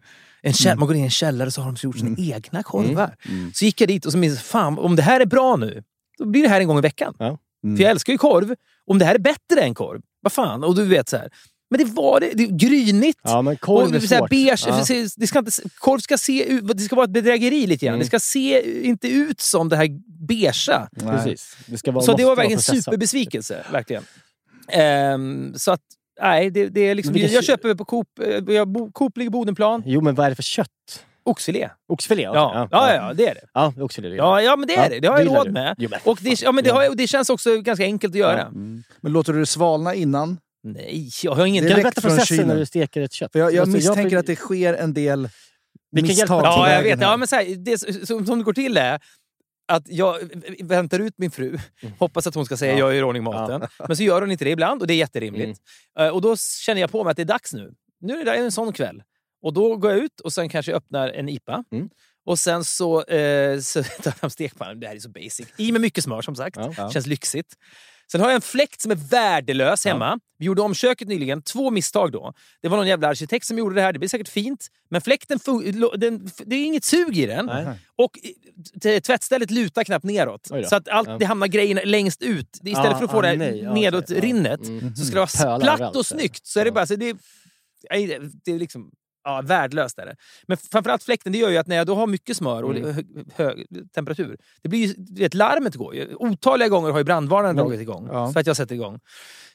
En käll- Man går in i en källare så har de gjort sina egna korvar. Så gick jag dit och så minns fan om det här är bra nu, då blir det här en gång i veckan. Ja. För jag älskar ju korv. Om det här är bättre än korv, vad fan? Och du vet så här. Men det var det. Det är grynigt. Ja, men korv och är svårt. beige, Ja. det ska inte, korv ska se ut, det ska vara ett bedrägeri lite grann. Mm. Det ska se inte ut som det här beigea. Precis. Det ska vara, Så det var verkligen en superbesvikelse. Verkligen. Ehm, så att, nej, det, det är liksom, jag kö- köper på Coop, eh, jag Coop ligger i Bodenplan. Jo, men vad är det för kött? Oxfilé. Oxfilé? Ja. okej. Ja, ja, det är det. Ja, oxfilé. det Ja, ja, men det är Ja, det. Det har jag råd med. Jo, men Och det, ja, men det, har, jag- det känns också ganska enkelt att göra. Ja. Men låter du det svalna innan? Nej, jag har ingen... Är Kan du direkt berätta från processen när du steker ett kött? För jag, jag Alltså, misstänker att det sker en del hjälp misstag har på Ja, jag vet. här. Ja, men så här, det som, som det går till är att jag väntar ut min fru, hoppas att hon ska säga Mm. Ja. jag gör i ordning maten. Men så gör hon inte det ibland och det är jätterimligt. Mm. Eh, Och då känner jag på mig att det är dags nu. Nu är det en sån kväll. Och då går jag ut och sen kanske jag öppnar en IPA. Mm. Och sen så, eh, så tar jag fram stekpannan. Det här är så basic. I med mycket smör som sagt. Ja. Känns lyxigt. Sen har jag en fläkt som är värdelös hemma. Vi gjorde om köket nyligen. Två misstag då. Det var någon jävla arkitekt som gjorde det här. Det blir säkert fint. Men fläkten, den, det är inget sug i den. Nej. Och i- t- tvättstället lutar knappt neråt. Så att allt, Ja. det hamnar grejerna längst ut. Istället Ah, för att få ah, det nej. Ja, nedåt. Ja. rinnet Mm. så ska det vara platt och snyggt. Så är det Ja. bara, så det- det är liksom ja, värdelöst. Är det. Men framförallt fläkten, det gör ju att när jag då har mycket smör och Mm. hög, hög temperatur, det blir ju, vet, larmet går ju. Otaliga gånger har ju brandvarnaren dragit igång Ja. för att jag sätter igång.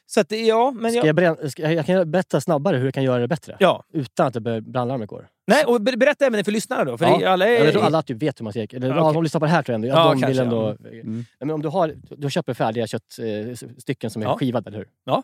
Så att ja, men Ska jag, jag, berätta, ska, jag jag kan berätta snabbare hur jag kan göra det bättre. ja. Utan att brandlarmet går. Nej, och ber- berätta även det för lyssnarna då. För Ja. alla är, Jag tror alla typ vet hur man steker. Eller Ja, ja, okej. de lyssnar på det här tror jag ändå. Ja, Ja, de kanske, vill ändå... Mm. Nej, men om du, har, du köper färdiga köttstycken som är Ja. skivade, eller hur? Ja.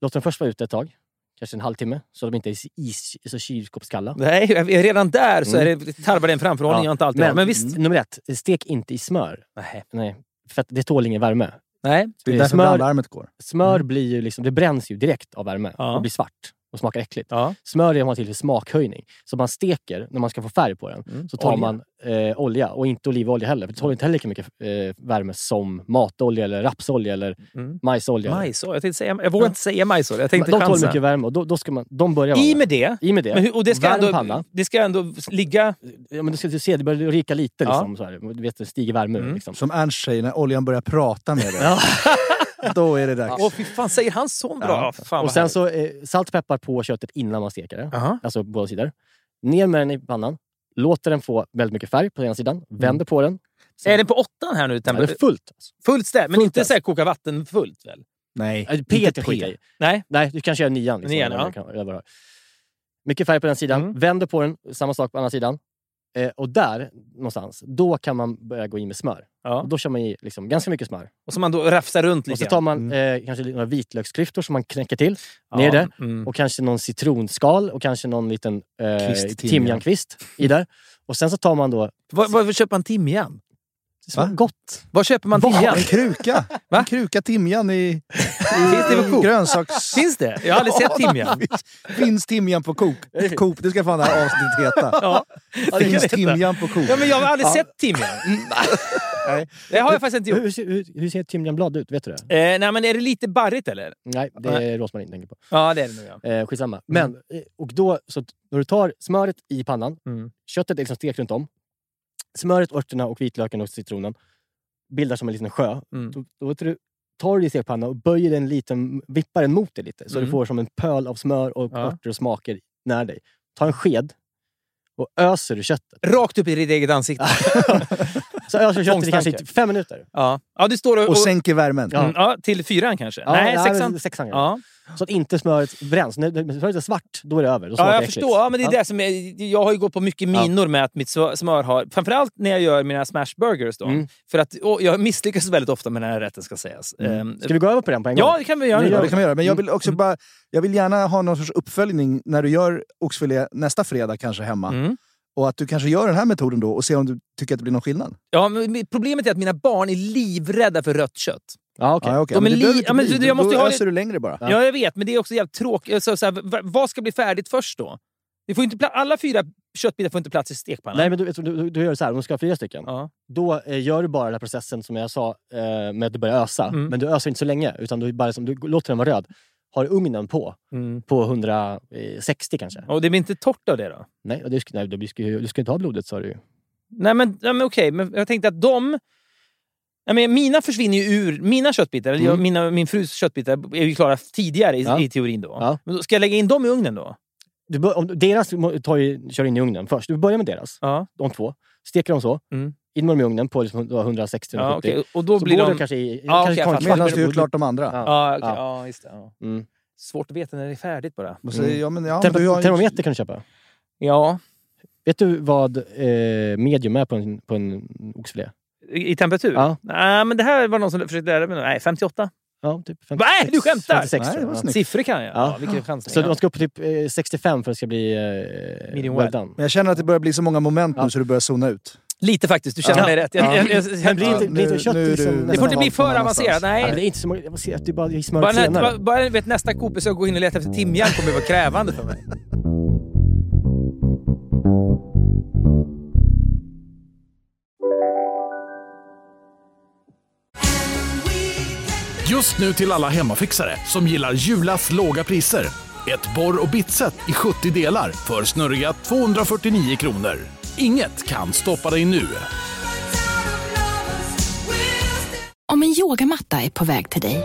Låt dem först vara ute ett tag. Kanske en halvtimme. Så de inte är is, så kylskåpskalla. Nej, redan där så är det, tarvar det en framförhållning jag inte alltid har. Men visst. Nummer ett, stek inte i smör. Nej. Nej, för att det tål ingen värme. Nej. Det är Eh, därför smör- brandlarmet går. Smör blir ju liksom, det bränns ju direkt av värme Ja. och blir svart och smakar äckligt. Ja. Smör är man till för smakhöjning. Så man steker, när man ska få färg på den, Mm. så tar Olja. man eh, olja. Och inte olivolja heller, för det tål inte heller lika mycket eh, värme som matolja, eller rapsolja eller Mm. majsolja. Majsolja. Jag, tänkte säga, jag vågar inte säga majsolja. Jag tänkte de tål chansa. mycket värme och då, då ska man, de börjar I med det. I med det. Men hur, och det ska, Värm ändå, panna. det ska ändå ligga... Ja, men du ska se, det börjar rika lite. Ja. Liksom, så här. Du vet, det stiger värme. Mm. Liksom. Som Ernst säger, när oljan börjar prata med dig. Då är det dags. Åh, fy fan, säger han så bra? Ja. Fan, Och sen så eh, salt och peppar på köttet innan man steker det. Aha. Alltså båda sidor. Ner med den i pannan. Låter den få väldigt mycket färg på ena sidan. Vänder på den. Sen- Är den på åttan här nu? Ja, det är fullt. Alltså. Fullt ställ, men Fullt inte så här koka vatten fullt väl? Nej. Äh, P inte kan skita i. Nej? Nej, du kan köra nian. Liksom, Nian, ja. Mycket färg på den sidan. Mm. Vänder på den, samma sak på andra sidan. Eh, och där någonstans, då kan man börja gå in med smör. Ja. Och då kör man i liksom, ganska mycket smör. Och så man då rafsar runt Och lite så tar man eh, kanske några vitlöksklyftor som man knäcker till. Ja. ner det. Mm. Och kanske någon citronskal och kanske någon liten eh, Kvist timjan. timjankvist i där. Och sen så tar man då... Var, var köper man timjan? Är Va? gott! Var köper man timjan? En kruka! Va? En kruka timjan i, Finns i Coop? grönsaks... Finns det? Jag har aldrig sett timjan. Finns timjan på Coop? Coop, det ska fan det här avsnittet heta. Ja. Ja, Finns timjan på Coop? Ja, men jag har aldrig Ja. sett timjan. Nej. Det har jag faktiskt inte gjort. Hur, ser- hur, hur ser timjanblad ut? Vet du det? Eh, nej, men är det lite barrigt eller? Nej, det är rosmarin jag tänker på. Ja, det är det nog. Ja. Eh, skitsamma. Men, eh, och då, så när du tar smöret i pannan, Mm. köttet är liksom stekt runt om. Smöret, örterna och vitlöken och citronen bildar som en liten sjö. Mm. Då, då vet du, tar du i stekpannan och böjer den liten, vippar den mot dig lite. Så Mm. du får som en pöl av smör och Ja. örter och smaker nära dig. Ta en sked och öser ur köttet. Rakt upp i ditt eget ansikte. Så öser du köttet i kanske i fem minuter. Ja, ja du står och... Och sänker värmen. ja. Mm, ja, till fyran kanske? nej, ja, sexan. sexan ja. Ja. Så att inte smöret bränns. När när smöret är svart, då är det över. Då Ja, jag äckligt. förstår. Ja, men det är Ja. det som är, jag har ju gått på mycket minor med att mitt smör har... Framförallt när jag gör mina smashburgers. Då, Mm. För att, jag misslyckas väldigt ofta med den här rätten, ska sägas. Ehm, Ska vi gå över på den på en gång? Ja, det kan vi göra. Ja, det kan vi göra. Men jag vill också Mm. bara... Jag vill gärna ha någon sorts uppföljning när du gör oxfilé nästa fredag kanske hemma. Mm. Och att du kanske gör den här metoden då och ser om du tycker att det blir någon skillnad. Ja, men problemet är att mina barn är livrädda för rött kött. Ja, okej. Ja, okej. De Men li- ja, men jag måste då ha öser det- du längre bara. Ja. jag vet, men det är också jävligt tråkigt. Så, så här, vad ska bli färdigt först då? Det får inte pla- alla fyra köttbitar får inte plats i stekpannan. Nej, men du, du, du, du gör så här, om du ska ha fyra stycken. Ja. Då eh, gör du bara den här processen som jag sa eh, med att du börjar ösa. Mm. Men du öser inte så länge, utan du, bara, som, du låter den vara röd. Har ugnen på, Mm. på 160 kanske. Och det blir inte torrt av det då? Nej, och det, sk- nej du, ska, du ska inte ha blodet sa du ju. Nej men, ja, men okej, men jag tänkte att de... Ja, men mina försvinner ju ur... Mina köttbitar, eller jag, Mm. mina, min frus köttbitar, är ju klara tidigare i, Ja. i teorin. då. Ja. Men då ska jag lägga in dem i ugnen då? Du, bör- om, deras tar ju, kör in i ugnen först. Du börjar med deras, Ja. de två. Steker dem så. Mm. In med dem i ugnen på liksom 160-170. ja okej. Och då Så blir de... kanske i... Ja, kanske kvart. Medan du gör klart de andra. Ja. Ja, okej, Ja. ja. just det. Ja. Mm. Svårt att veta när det är färdigt bara. Så, ja, men, ja, du har Termometer kan du köpa. Ja. Vet du vad eh, medium är på en, på en oxfilé? I, temperatur? Ja. Nej, men det här var någon som försökte lära mig. Nej, 58. Ja, typ Nej, du skämtar! 56, Nej, det var jag. snyggt. Siffror kan jag. Ja, Ja. vilken chansning. Så man ska upp på typ eh, 65 för att det ska bli eh, Medium well done. Men jag känner att det börjar bli så många moment nu så du börjar zona ut. Lite faktiskt, du känner Ja. mig rätt. Jag, jag, jag, blir inte, blir inte kött liksom det får inte bli för avancerat. men Nej. det är inte så jag att det är bara i Bara, senare. bara, bara vet, nästa kopesök gå in och leta efter timjan kommer att vara krävande för mig. Just nu till alla hemmafixare som gillar Julas låga priser. Ett borr och bitset i 70 delar för snurriga 249 kronor. Inget kan stoppa dig nu. Om en yogamatta är på väg till dig,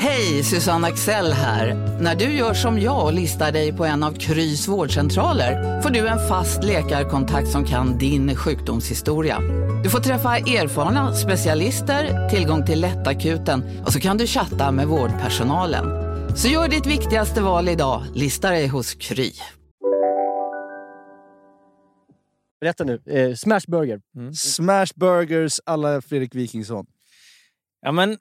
Hej, Susanne Axel här. När du gör som jag och listar dig på en av Krys vårdcentraler får du en fast läkarkontakt som kan din sjukdomshistoria. Du får träffa erfarna specialister, tillgång till lättakuten och så kan du chatta med vårdpersonalen. Så gör ditt viktigaste val idag, lista dig hos Kry. Berätta nu. Eh, smash burger. Smash burgers alla Fredrik Wikingsson. Ja, men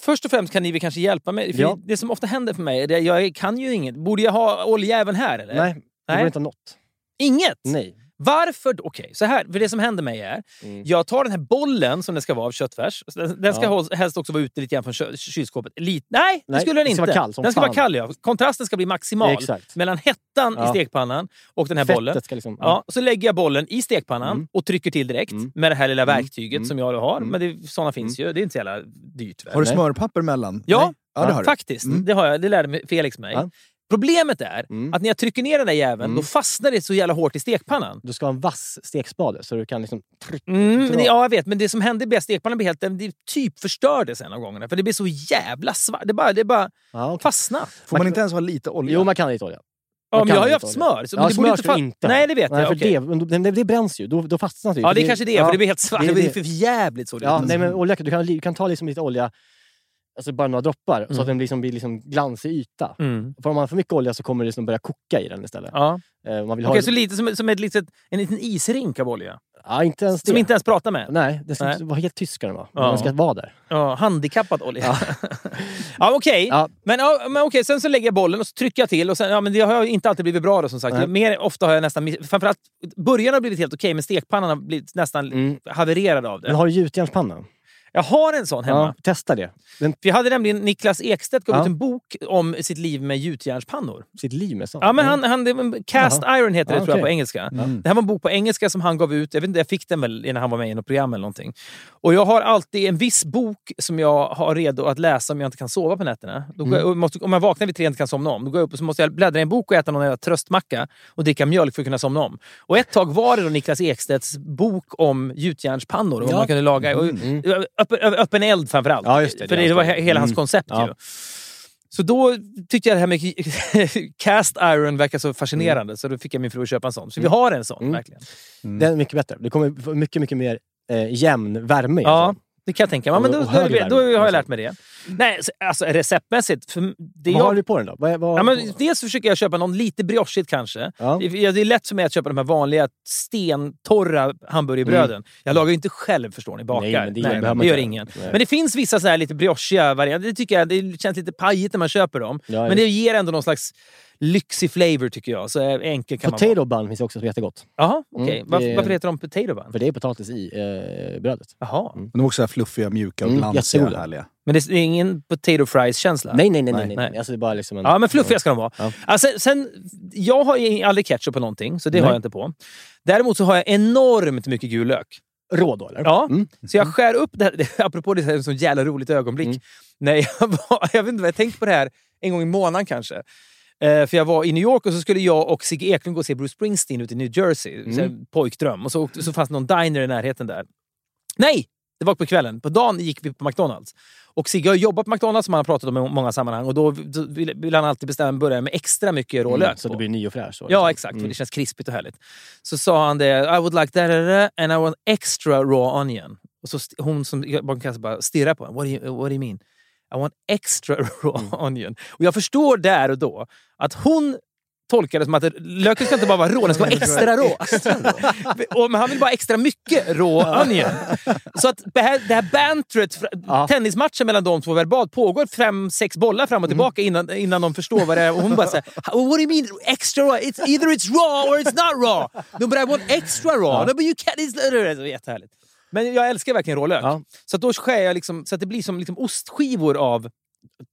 först och främst kan ni väl kanske hjälpa mig. Ja. Det som ofta händer för mig är att jag kan ju inget. Borde jag ha olja även här? Eller? Nej, det Nej. går inte ha något. Inget? Nej. Varför? Okej, så här. För det som händer mig är, Mm. jag tar den här bollen som det ska vara av köttfärs. Den, den ska Ja. helst också vara ute lite grann från kö- kylskåpet. Lite, nej, det Nej, skulle den det inte. ska vara kall den ska vara kall, ja. Kontrasten ska bli maximal Exakt. mellan hettan i Ja. stekpannan och den här Fettet bollen. ska liksom... Ja, så lägger jag bollen i stekpannan Mm. och trycker till direkt Mm. med det här lilla Mm. verktyget Mm. som jag har. Mm. Men det, sådana finns ju. Det är inte så jävla dyrt. väl? Har du smörpapper mellan? Ja, Nej? ja det har du. faktiskt. Mm. Det har jag. Det lärde mig Felix mig. Ja. Problemet är Mm. att när jag trycker ner den där jäveln, Mm. då fastnar det så jävla hårt i stekpannan. Du ska ha en vass stekspade så du kan liksom... Mm, det, ja, jag vet. Men det som hände är att stekpannan blev helt... Den det typ förstördes en av gångerna. För det blev så jävla svart. Det bara, det bara Ja, okej. fastnade. Får man inte ens ha lite olja? Jo, man kan ha lite olja. Ja, men jag har ju haft smör. Så Ja, det smör inte fa- inte Nej, det vet Nej, jag. för okej. det, det, det bränns ju. Då, då fastnar det ju. Ja, det är kanske det. ja. För det blir helt svart. det Det, blir det. för jävligt så. Ja, det nej, men olja, du kan, du kan ta liksom lite olja, alltså bara några droppar, så Mm. att den liksom blir liksom glansig yta. Mm. För om man har för mycket olja så kommer det liksom börja koka i den istället. Ja. Eh, man vill Okej, ha... så lite som, som ett litet, en liten isrink av olja. Ja, inte ens Som det. inte ens pratar med. Nej, det ska Nej. vara helt tyst ska den vara. Ja. Den ska vara där. Ja, handikappad olja. Ja, ja okej. Ja. Men, ja, men okej, sen så lägger jag bollen och så trycker jag till. Och sen, ja, men det har inte alltid blivit bra då som sagt. Nej. Mer, ofta har jag nästan... Framförallt, början har blivit helt okej, men stekpannan har blivit nästan Mm. havererad av det. Men har du gjutjärnspanna? Jag har en sån hemma. Ja, testa det. Den, jag hade nämligen Niklas Ekstedt gav Ja. ut en bok om sitt liv med gjutjärnspannor. sitt liv med sånt. Ja, men han, han, det- Cast Iron heter det Ja, tror jag på engelska. Mm. Det här var en bok på engelska som han gav ut. Jag vet inte, jag fick den väl när han var med i något program eller någonting. Och jag har alltid en viss bok som jag har redo att läsa om jag inte kan sova på nätterna. Då går jag, och måste, om jag vaknar vid tre och inte kan somna om, då går jag upp och så måste jag bläddra i en bok och äta någon jävla tröstmacka och dricka mjölk för att kunna somna om. Och ett tag var det då Niklas Ekstedts bok om gjutjärnspannor och vad Ja. man kunde laga. Och, Mm. Öppen, öppen eld framförallt. Ja, just det. För Det det var hans- he- hela hans Mm. koncept Ja. ju. Så då tyckte jag det här med cast iron verkar så fascinerande, så då fick jag min fru att köpa en sån. Så vi har en sån, Mm. verkligen. Den är mycket bättre. Det kommer mycket, mycket mer eh, jämn värme Ja, det kan jag tänka mig. Ja, men då, då, då, då har jag lärt mig det. Nej, alltså receptmässigt. För det Vad jag, har du på den då? Vad, vad, Ja, men dels försöker jag köpa någon lite briochigt kanske. Ja. Det, det är lätt för mig att köpa de här vanliga stentorra hamburgerbröden. Jag lagar ju inte själv förstår ni, bakar. Mm. Nej, men det gör- behöver man det gör inte. ingen. Nej. Men det finns vissa så här lite briochiga varianter. Det tycker jag det känns lite pajigt när man köper dem. Ja, men det ger ändå någon slags lyxig flavor tycker jag. Så enkel kan man vara. Potato bun finns också som är jättegott. Jaha, okej. Mm, varför, det- varför heter de potato bun? För det är potatis i eh, brödet. Jaha. Mm. De är också fluffiga, mjuka och Mm, glansiga. jättegoda. härliga. Men det är ingen potato fries-känsla? Nej, nej, nej. nej, Nej. nej. Alltså, det är bara liksom en... Ja, men fluffiga ska de vara. Ja. Alltså, sen, jag har aldrig ketchup på någonting, så det Nej. har jag inte på. Däremot så har jag enormt mycket gul lök. Rå då, eller? Ja, Mm. så jag skär upp det här. Apropå det, här, ett sånt jävla roligt ögonblick. Mm. När jag, var, jag vet inte vad jag tänkte på det här en gång i månaden kanske. Eh, för jag var i New York och så skulle jag och Sigge Eklund gå och se Bruce Springsteen ute i New Jersey. Mm. Så pojkdröm. Och så, så fanns det någon diner i närheten där. Nej! Det var på kvällen. På dagen gick vi på McDonalds. Och Sigge har jobbat på McDonalds som han har pratat om i många sammanhang. Och då vill, vill han alltid bestämma en burgare med extra mycket rå Mm, så på. det blir ny och fräsch. Ja, liksom. exakt. För Mm. det känns krispigt och härligt. Så sa han det. I would like that, that, that and I want extra raw onion. Och så hon som bakom kassan bara stirrar på honom. What do you, what do you mean? I want extra raw Mm. onion. Och jag förstår där och då att hon tolkar det som att löken ska inte bara vara rå, den ska vara extra rå. och, han vill bara extra mycket rå onion. Så att det här, det här Ja. tennismatchen mellan de två verbalt pågår fem, sex bollar fram och tillbaka innan, innan de förstår vad det är. Och hon bara säger What do you mean extra raw? It's either it's raw or it's not raw. No, but I want extra raw. No, but you can't... It's... Det jättehärligt. Men jag älskar verkligen rå lök. Ja. Så då skär jag liksom, så att det blir som liksom ostskivor av...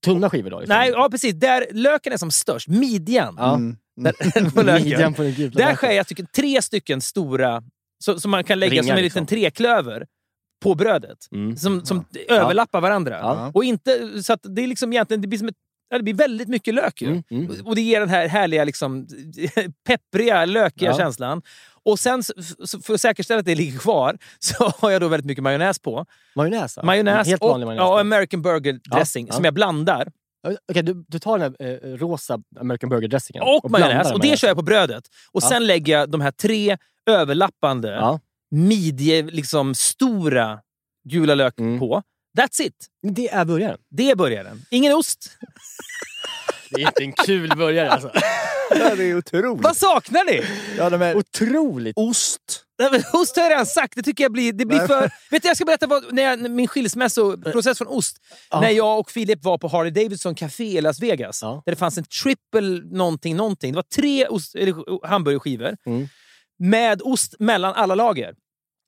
Tunna skivor då? Liksom. Nej, ja precis. Där löken är som störst. Midjan. Ja. Mm. Där, på löken. Midjan på den gula Där skär jag tycker, tre stycken stora, så, som man kan lägga Ringar, som en liksom. liten treklöver på brödet. Mm. Som, som överlappar varandra. Ja. Och inte, så att det är liksom egentligen, det blir som ett, ja, det blir väldigt mycket lök ju. Mm, mm. Och det ger den här härliga, liksom, peppriga, lökiga Ja. känslan. Och sen, för att säkerställa att det ligger kvar, så har jag då väldigt mycket majonnäs på. Majonnäs? ja. Majonnäs Helt och vanlig majonnäs. ja, American burger dressing Ja, som ja. jag blandar. Okej, du, du tar den här eh, rosa American Burger-dressingen Och, blandar majonnäs. Och det kör jag på brödet. Och Ja. sen lägger jag de här tre överlappande Ja. midje, liksom stora gula lök Mm. på. That's it. Det är burgaren. Det är burgaren. Ingen ost. Det är inte en kul burgare alltså. Ja, det är otroligt. Vad saknar ni? Ja, de är Otroligt. ost. Nej, men Ost har jag redan sagt. Det tycker jag blir, det blir för... Vet du, jag ska berätta vad, när jag, min skilsmässoprocess från ost. När jag och Filip var på Harley Davidson Café i Las Vegas. Ja. Där det fanns en triple någonting, någonting. Det var tre ost, eller, hamburgerskivor. Mm. Med ost mellan alla lager.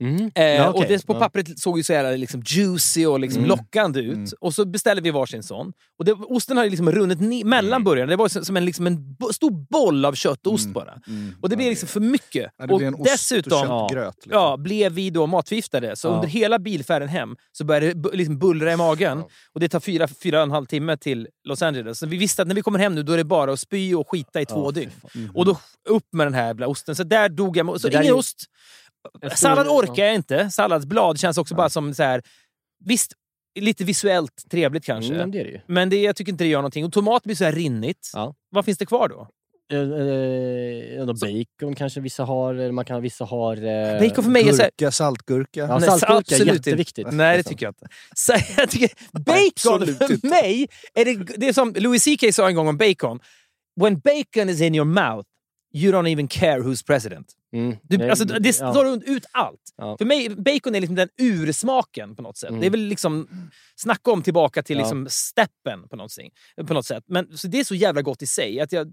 Mm. Eh, Ja, Och okej. det på pappret såg ju så jävla liksom juicy och liksom Mm. lockande ut. Och så beställde vi varsin sån. Och det, osten hade liksom runnit ner mellan Mm. burgarna. Det var som som en, liksom en stor boll av kött och ost bara. Och det blev liksom för mycket. Ja, och ost dessutom och köttgröt. Liksom. ja, blev vi då matförgiftade. Så Ja. under hela bilfärden hem så började det liksom bullra i magen. Och det tar fyra, fyra och en halv timme till Los Angeles. Så vi visste att när vi kommer hem nu då är det bara att spy och skita i två dygn. fan. Och då upp med den här jävla osten. Så där dog jag. Så ingen är- ost. Sallad orkar jag inte. Salladsblad känns också bara som så här. Visst, lite visuellt trevligt kanske. Mm, men det är det ju. Men det, jag tycker inte det gör någonting. Och tomat blir så här rinnigt. Ja. Vad finns det kvar då? Eh, eh, då bacon kanske vissa har. eller Man kan, vissa har... Eh, Bacon för mig är så här, Gurka, saltgurka. Ja, Nej, saltgurka är absolut inte. jätteviktigt. Nej, det Nästan. tycker jag inte. Så jag tycker, bacon Absolut för inte. mig, är det, det är som Louis CK sa en gång om bacon. When bacon is in your mouth, you don't even care who's president. Mm. Du, alltså, det ja. slår ut allt. Ja. För mig, bacon är liksom den ursmaken på något sätt. Mm. Det är väl liksom, snacka om tillbaka till Ja. liksom steppen på något, på något sätt. Men så det är så jävla gott i sig. Att jag,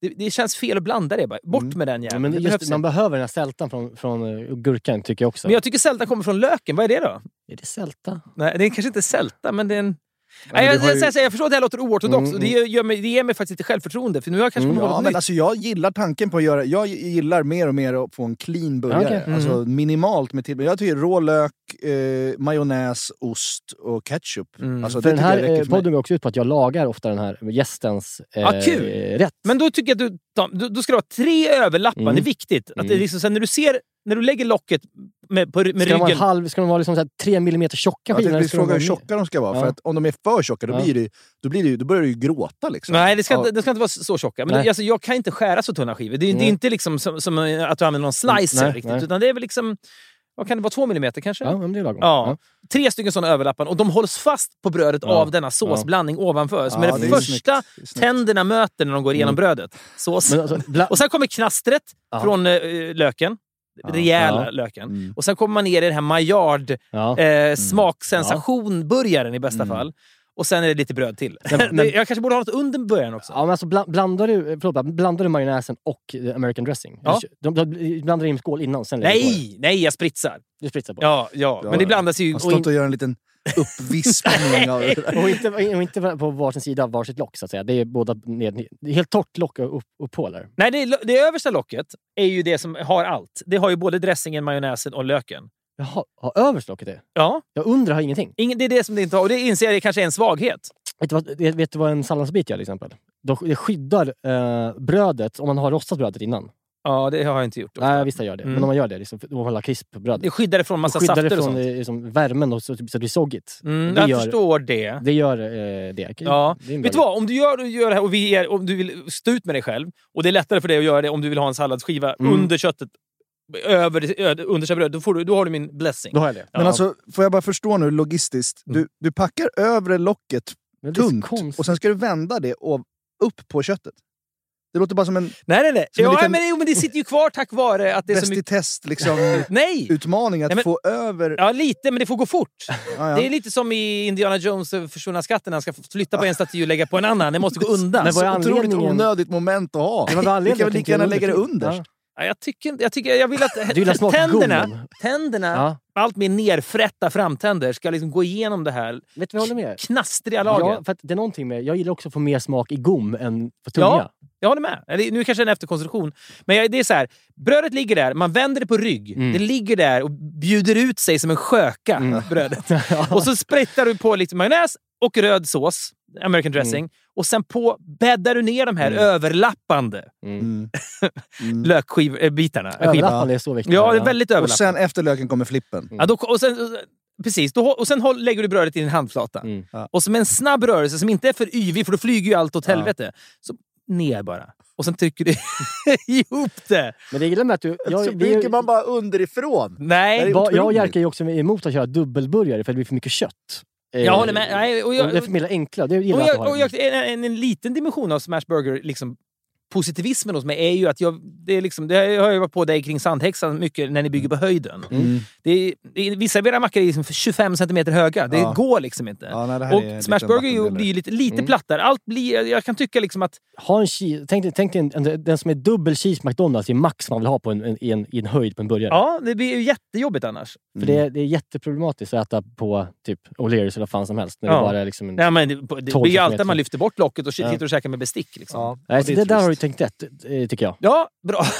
det, det känns fel att blanda det. Bara. Bort Mm. med den Ja, jäveln. men just, man behöver den här sältan från, från eh, gurkan tycker jag också. men jag tycker sälta kommer från löken. Vad är det då? Är det sälta? Nej, det är kanske inte sälta, men det är en... Nej, jag, det ju- jag, jag, förstår att det här låter oortodoxt Mm, och det, gör mig, det ger mig faktiskt lite självförtroende. För nu har jag kanske Mm, Ja, men alltså jag gillar tanken på att göra... Jag gillar mer och mer att få en clean burgare. Okej. Mm. Alltså minimalt med till. Jag tycker rå lök, eh, majonnäs, ost och ketchup. Mm. Alltså, För det den här eh, podden går också ut på att jag lagar ofta den här gästens eh, Ja, kul. rätt. Men då tycker jag att du, då, då ska du ha tre överlappar. Mm. Det är viktigt. Att det Mm. liksom, sen när du ser, när du lägger locket med, på, med Ska de vara, ryggen. halv, ska de vara liksom så här tre millimeter tjocka Jag skivor? tänkte eller vi ska de frågar hur tjocka de ska vara. Ja. För att om de är för tjocka då, Ja. blir det, då, blir det, då börjar du ju gråta. Liksom. Nej, det ska, Ja. inte, det ska inte vara så tjocka. Men det, alltså, jag kan inte skära så tunna skivor. Det är, det är Mm. inte liksom som, som att du använder någon slicer Nej, riktigt. nej. Utan det är väl liksom... vad kan det vara, två millimeter kanske? Ja, men det är lagom. Ja. Tre stycken sådana överlappar och de hålls fast på brödet Ja. av denna såsblandning ovanför. Som Ja, är det, det är första. Det är snyggt. tänderna möter när de går igenom Mm. brödet. Sås. Alltså, bla- Och sen kommer knastret Ja. från eh, löken. Rejäla Ja. löken. Mm. Och sen kommer man ner i den här Maillard ja. eh, smaksensation-burgaren i bästa Mm. fall. Och sen är det lite bröd till. Men- men- jag kanske borde ha något under början också. Ja, men alltså, bla- blandar, du, förlåt, blandar du majonnäsen och eh, American dressing? Ja. De, de blandar in skål innan, sen du. Nej, nej, jag spritsar. Du spritsar på. Ja, ja. Ja. men det blandas ju... Han Och står in, inte och gör en liten uppvispning av det där. Och inte, och inte på varsin sida av varsitt lock, så att säga. Det är båda ned, det är helt torrt lock och upp, upp på där. nej, det, det översta locket är ju det som har allt. Det har ju både dressingen, majonnäsen och löken. Jaha, har överst locket det? Ja, Jag undrar har ingenting. ingen, det är det som det inte har. Och det inser jag det kanske är en svaghet. Vet du vad, vet, du vad en salladsbit gör till exempel? De, det skyddar eh, brödet om man har rostat brödet innan. Ja, det har jag inte gjort. ofta. Nej, vissa gör det. Mm. Men om man gör det, liksom, då får man hålla krisp på brödet. Det skyddar det från Det massa skyddar safter det och från sånt. eh, liksom, värmen och så, så det blir soggigt. Mm, det jag gör- förstår det. Det gör eh, det. Ja. Det Vet du vad? Om du gör, gör det här och vi är, om du vill stå ut med dig själv och det är lättare för dig att göra det om du vill ha en salladsskiva Mm. under köttet, över det- ö- under bröd, då, får du, då har du min blessing. Då har jag det. Men Ja. alltså, får jag bara förstå nu logistiskt. Du, du packar övre locket det tunt och sen ska du vända det och upp på köttet. Det låter bara som en Nej, nej, nej. Ja, liten- men, jo, men det sitter ju kvar tack vare att det är så mycket... test liksom, Nej! utmaning att Nej, men- få över... Ja, lite, men det får gå fort. Ja, ja. Det är lite som i Indiana Jones försvunna skatten. Han ska flytta på en staty och lägga på en annan. Det måste gå undan. Men vad är Så otroligt anledningen- onödigt moment att ha. Det var väl Vi kan väl anledningen lika gärna lägga det underst. Ja. Ja, jag, tycker, jag, tycker, jag vill att smak tänderna, tänderna Ja. allt mer nerfrätta framtänder, ska liksom gå igenom det här Vet du jag håller med? knastriga laget. Ja, för det är någonting med, jag gillar också att få mer smak i gom än på tunga. Ja. Jag håller med. Nu kanske det är en efterkonstruktion. Men jag, det är så här, brödet ligger där, man vänder det på rygg. Mm. Det ligger där och bjuder ut sig som en sköka, brödet. Och så sprättar du på lite majonnäs och röd sås, American dressing. Och sen på bäddar du ner de här överlappande Mm. lökbitarna. Överlappande är så viktigt. Ja, det är väldigt Och överlappande. sen efter löken kommer flippen. Ja, då, och sen, precis, då, och sen håll, lägger du brödet i din handflata. Mm. Ja. Och med en snabb rörelse som inte är för yvig, för då flyger ju allt åt helvete. Så ner bara. Och sen trycker du ihop det. Men det gillar med att du... Jag, så bygger man bara underifrån. Nej, jag och. Jerka är ju också emot att köra dubbelburgare för det blir för mycket kött. Eh, jag håller med. Nej, och och jag, det förmedlar enklare. Det gillar och jag, och jag, en, en, en liten dimension av Smash Burger, liksom, positivismen hos mig, är ju att jag... Det, är liksom, det har jag ju varit på dig kring Sandhäxan mycket när ni bygger på höjden. Mm. Det är, det vissa av era mackor är liksom 25 centimeter höga. Det Ja. går liksom inte. Ja, nej, det och Smash liten Burger är ju- vattendelare. blir ju lite, lite Mm. plattare. Allt blir, jag kan tycka liksom att... Ha en cheese, tänk dig, tänk dig en, en, den som är dubbel cheese McDonalds är max man vill ha på en, en, i, en, i en höjd på en burgare. Ja, det blir ju jättejobbigt annars. För det, är- det är jätteproblematiskt att äta på typ O'Learys eller vad fan som helst. När Ja. det bara är liksom en... Nej, men det, det 12 blir ju alltid att man lyfter bort locket och Ja. sitter och käkar med bestick. Liksom. Ja, Nej, är det där har du. Tänkt rätt, eh, tycker jag. Ja, bra.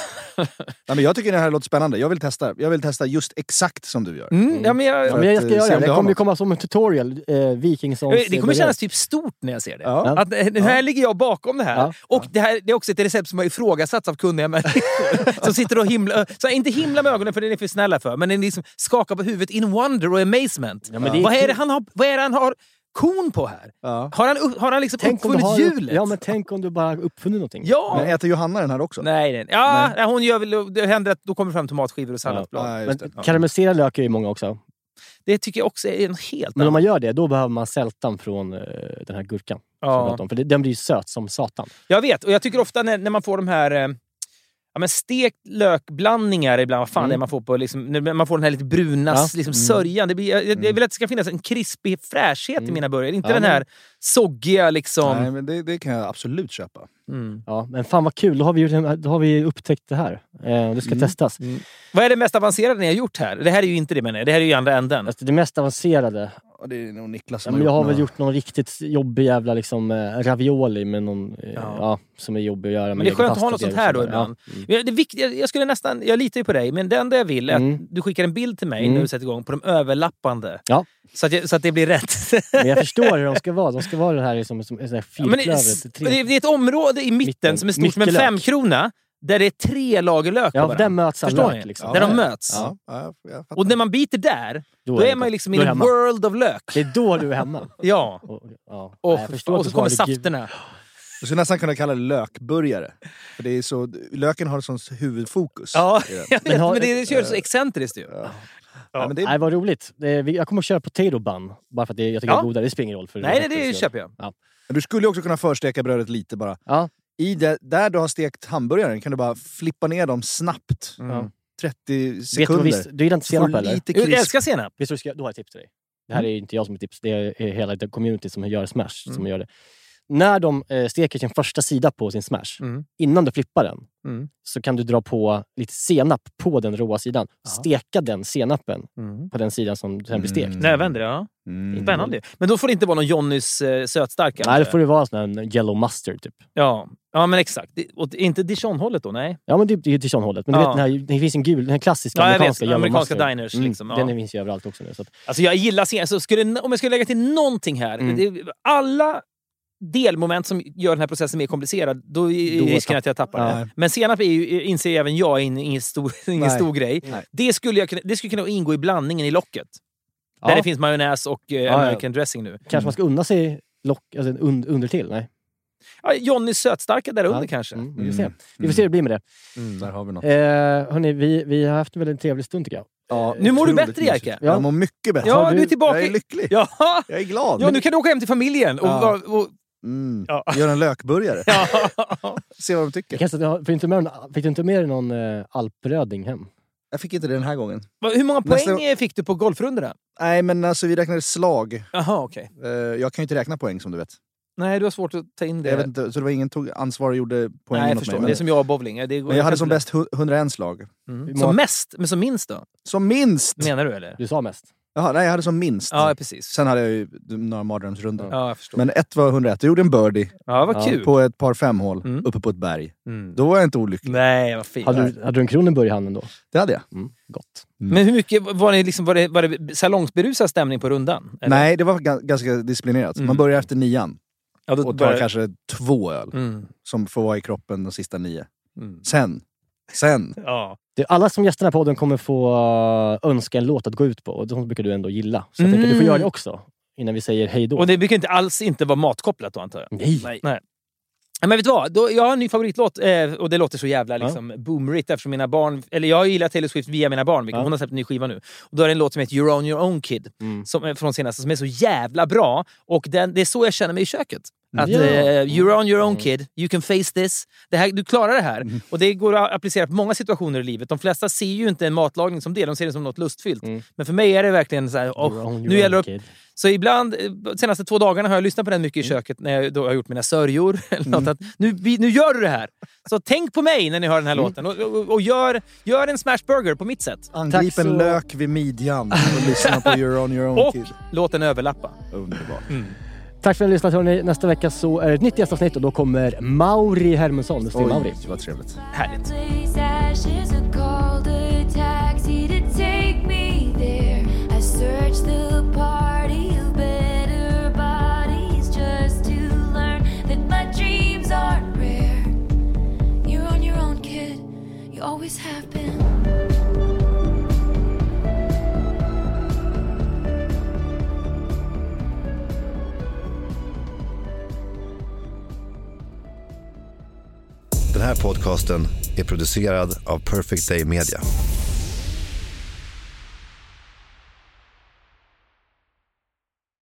Ja, men jag tycker det här låter spännande. Jag vill testa. Jag vill testa just exakt som du gör. Mm, ja, men jag, Ja, men jag ska eh, göra det. det kommer ju något. komma som en tutorial. Eh, Vikingssons... det kommer eh, kännas typ stort när jag ser det. Ja. Att, eh, här ligger jag bakom det här. Ja. Och det här det är också ett recept som har ifrågasatts av kunniga människor. som sitter och himlar. Så inte himla med ögonen för det är ni för snälla för, men den liksom skakar på huvudet in wonder och amazement. Ja, är vad, är det han har, vad är det han har kon på här? Ja. Har han, har han liksom Tänk uppfunnit har, hjulet? ja, men tänk om du bara uppfunnit någonting. Ja! Men äter Johanna den här också? Nej, nej. Ja, nej. hon gör väl, det händer att då kommer fram tomatskivor och salladsblad. Ja, Men karamelliserad lök är ju många också. Det tycker jag också är en helt Men om man gör det, då behöver man sältan från eh, den här gurkan. Ja. om. För det, den blir ju söt som satan. Jag vet, och jag tycker ofta när, när man får de här eh, ja, men stekt lökblandningar ibland, vad fan Mm. det är man får på, liksom, när man får den här lite bruna Ja. liksom, Mm. sörjan. Det blir, jag, jag vill att det ska finnas en krispig fräschhet i Mm. mina burgare, inte Ja, den men- här soggiga liksom... Nej, men det, det kan jag absolut köpa. Mm. Ja, men fan vad kul, då har vi, gjort- då har vi upptäckt det här. Eh, det ska Mm. testas. Vad är det mest avancerade ni har gjort här? Det här är ju inte det menar jag, det här är ju i andra änden. Alltså, det mest avancerade, Ja, det är nog Niklas ja, som men jag har väl gjort någon riktigt jobbig jävla liksom, eh, ravioli med någon, eh, Ja. ja. som är jobbig att göra. Men det är skönt att ha något sånt här då liksom. ibland. Ja. Mm. Ja, Det viktiga, jag skulle nästan, jag litar ju på dig, men det enda jag vill är att Mm. du skickar en bild till mig Mm. när du sätter igång på de överlappande. Ja. Så, att jag, så att det blir rätt. Men jag förstår hur de ska vara. De ska vara det här som, som, som, som Ja, men det, det, är- ett område i mitten, Mitten. som är stort som en femkrona, där det är tre lager lök Ja, på varandra. där möts Förstår lök. ni? Liksom. Där Ja, de ja. möts. Ja, ja. Och när man biter där, då, det är man ju liksom i Då en world of lök. Det är då du är hemma. Ja. Och, ja. Och, Nej, och att så kommer safterna. Du skulle nästan kunna kalla det lökburgare. För det är så, löken har ett sånt huvudfokus. Ja, vet, men, har- det, det kör så excentriskt ju. Ja. Ja, men det, Nej, vad roligt. Det, jag kommer att köra potato bun. Bara för att det, jag tycker Ja. det är godare. Det spelar ingen roll. För Nej, nej, det köper jag. Ja. du skulle också kunna försteka brödet lite bara. Ja. I det, där du har stekt hamburgaren kan du bara flippa ner dem snabbt. Mm. 30 Vet du, sekunder. visst, du gillar inte senap du eller? Jag älskar senap. Visst, du ska, då har jag ett tips till dig. Det här är inte jag som har tips, det är hela det community som gör Smash. Mm. Som gör det. När de eh, steker sin första sida på sin Smash, Mm. innan du flippar den, Mm. så kan du dra på lite senap på den råa sidan. Steka den senapen Mm. på den sidan som sen blir stekt. Mm. Nödvändigt, ja. Mm. Spännande. Men då får det inte vara någon Johnnys eh, sötstark? Nej, det får det vara sån här yellow mustard typ. Ja. ja, men exakt. Det- Och inte Dijon-hållet då? Nej. Ja, men det, det är Dijon-hållet. Men Ja. du vet, den här, det finns en gul, den här klassiska Ja, amerikanska vet. yellow Amerikanska mustard. diners, liksom, ja. Den finns ju överallt också nu. Så att, Alltså jag gillar senap. Så skulle, om jag skulle lägga till någonting här. Mm. Det, alla delmoment som gör den här processen mer komplicerad, då är Då risken att jag tappar Ja. det. Men senap är ju, inser även jag, är ingen stor, ingen Nej. stor grej. Nej. Det skulle, jag, kunna- det skulle kunna ingå i blandningen i locket. Ja. Där det finns majonnäs och eh, ja. American dressing nu. Kanske man ska unna sig lock, alltså, un, under till? Nej. Ja, Johnnys sötstarka där under Ja. kanske. Mm, vi får se. Mm. Vi får se hur det blir med det. Mm, där har vi något. Eh, hörni, vi, vi har haft en väldigt trevlig stund tycker jag. Ja, Nu mår du bättre. Jerka. Ja. Jag mår mycket bättre. Ja, du, du- är tillbaka. Jag är lycklig. Ja, Jag är glad. ja, nu kan du åka hem till familjen och, Ja. och, och Mm. Ja. Gör en lökburgare. ja. Se vad de tycker. säga, fick, du inte med, fick du inte med dig någon eh, alpröding hem? Jag fick inte det den här gången. Hur många poäng Nästa- fick du på golfrundorna? Nej, men alltså vi räknade slag. Jaha, okej. Eh, Jag kan ju inte räkna poäng som du vet. Nej, du har svårt att ta in det. Jag vet inte, så det var ingen tog ansvar och gjorde poängen Nej, jag förstår. mig. Men, Det är som jag och bowling. Det går men jag hade som bäst hu- 101 slag. Mm. Som mest? Men som minst då? Som minst! Menar du eller? Du sa mest. Jaha, nej, jag hade som minst. Ja, precis. Sen hade jag ju några mardrömsrundor. Ja, jag förstår. Men ett var 101. Jag gjorde en birdie ja, vad kul. på ett par femhål Mm. uppe på ett berg. Mm. Då var jag inte olycklig. Nej, vad fint. Hade du, hade du en Kronenburg i handen då? Det hade jag. Mm, gott. Men hur mycket var det, liksom, var det, var det salongsberusad stämning på rundan? eller? Nej, det var ga- ganska disciplinerat. Mm. Man börjar efter nian Ja, då och tar börjar- kanske två öl Mm. som får vara i kroppen de sista nio. Mm. Sen, sen. Ja. Det, alla som gästar den här podden kommer få uh, önska en låt att gå ut på och de brukar du ändå gilla. Så jag tänker att du får Mm. göra det också innan vi säger hej då. Och det brukar inte alls inte vara matkopplat då antar jag? Nej. Nej. Nej. Men vet du vad? Då, jag har en ny favoritlåt eh, och det låter så jävla Ja. liksom, boomerigt eftersom mina barn... Eller jag gillar Taylor Swift via mina barn, vilket Ja. hon har släppt en ny skiva nu. Och då är det en låt som heter You're on your own kid, Mm. som, från senaste, som är så jävla bra. Och den, det är så jag känner mig i köket. Att Ja. eh, You're on your own Mm. kid, you can face this. Det här, du klarar det här. Och det går att applicera på många situationer i livet. De flesta ser ju inte en matlagning som det, de ser det som något lustfyllt. Mm. Men för mig är det verkligen så här, You're oh, nu gäller det. Så ibland, eh, de senaste två dagarna har jag lyssnat på den mycket i köket när jag då har gjort mina sörjor. Eller något, att nu, nu gör du det här! Så tänk på mig när ni hör den här låten och, och, och gör, gör en smashburger på mitt sätt. Angrip så- en lök vid midjan och lyssna på You're on your own Och kid. låt den överlappa. Underbart. Tack för att ni har lyssnat hörni. Nästa vecka så är det ett nytt gästavsnitt och då kommer Mauri Hermundsson, Musti Mauri. Oj, vad trevligt. Härligt. You always have been. Den här podcasten är producerad av Perfect Day Media.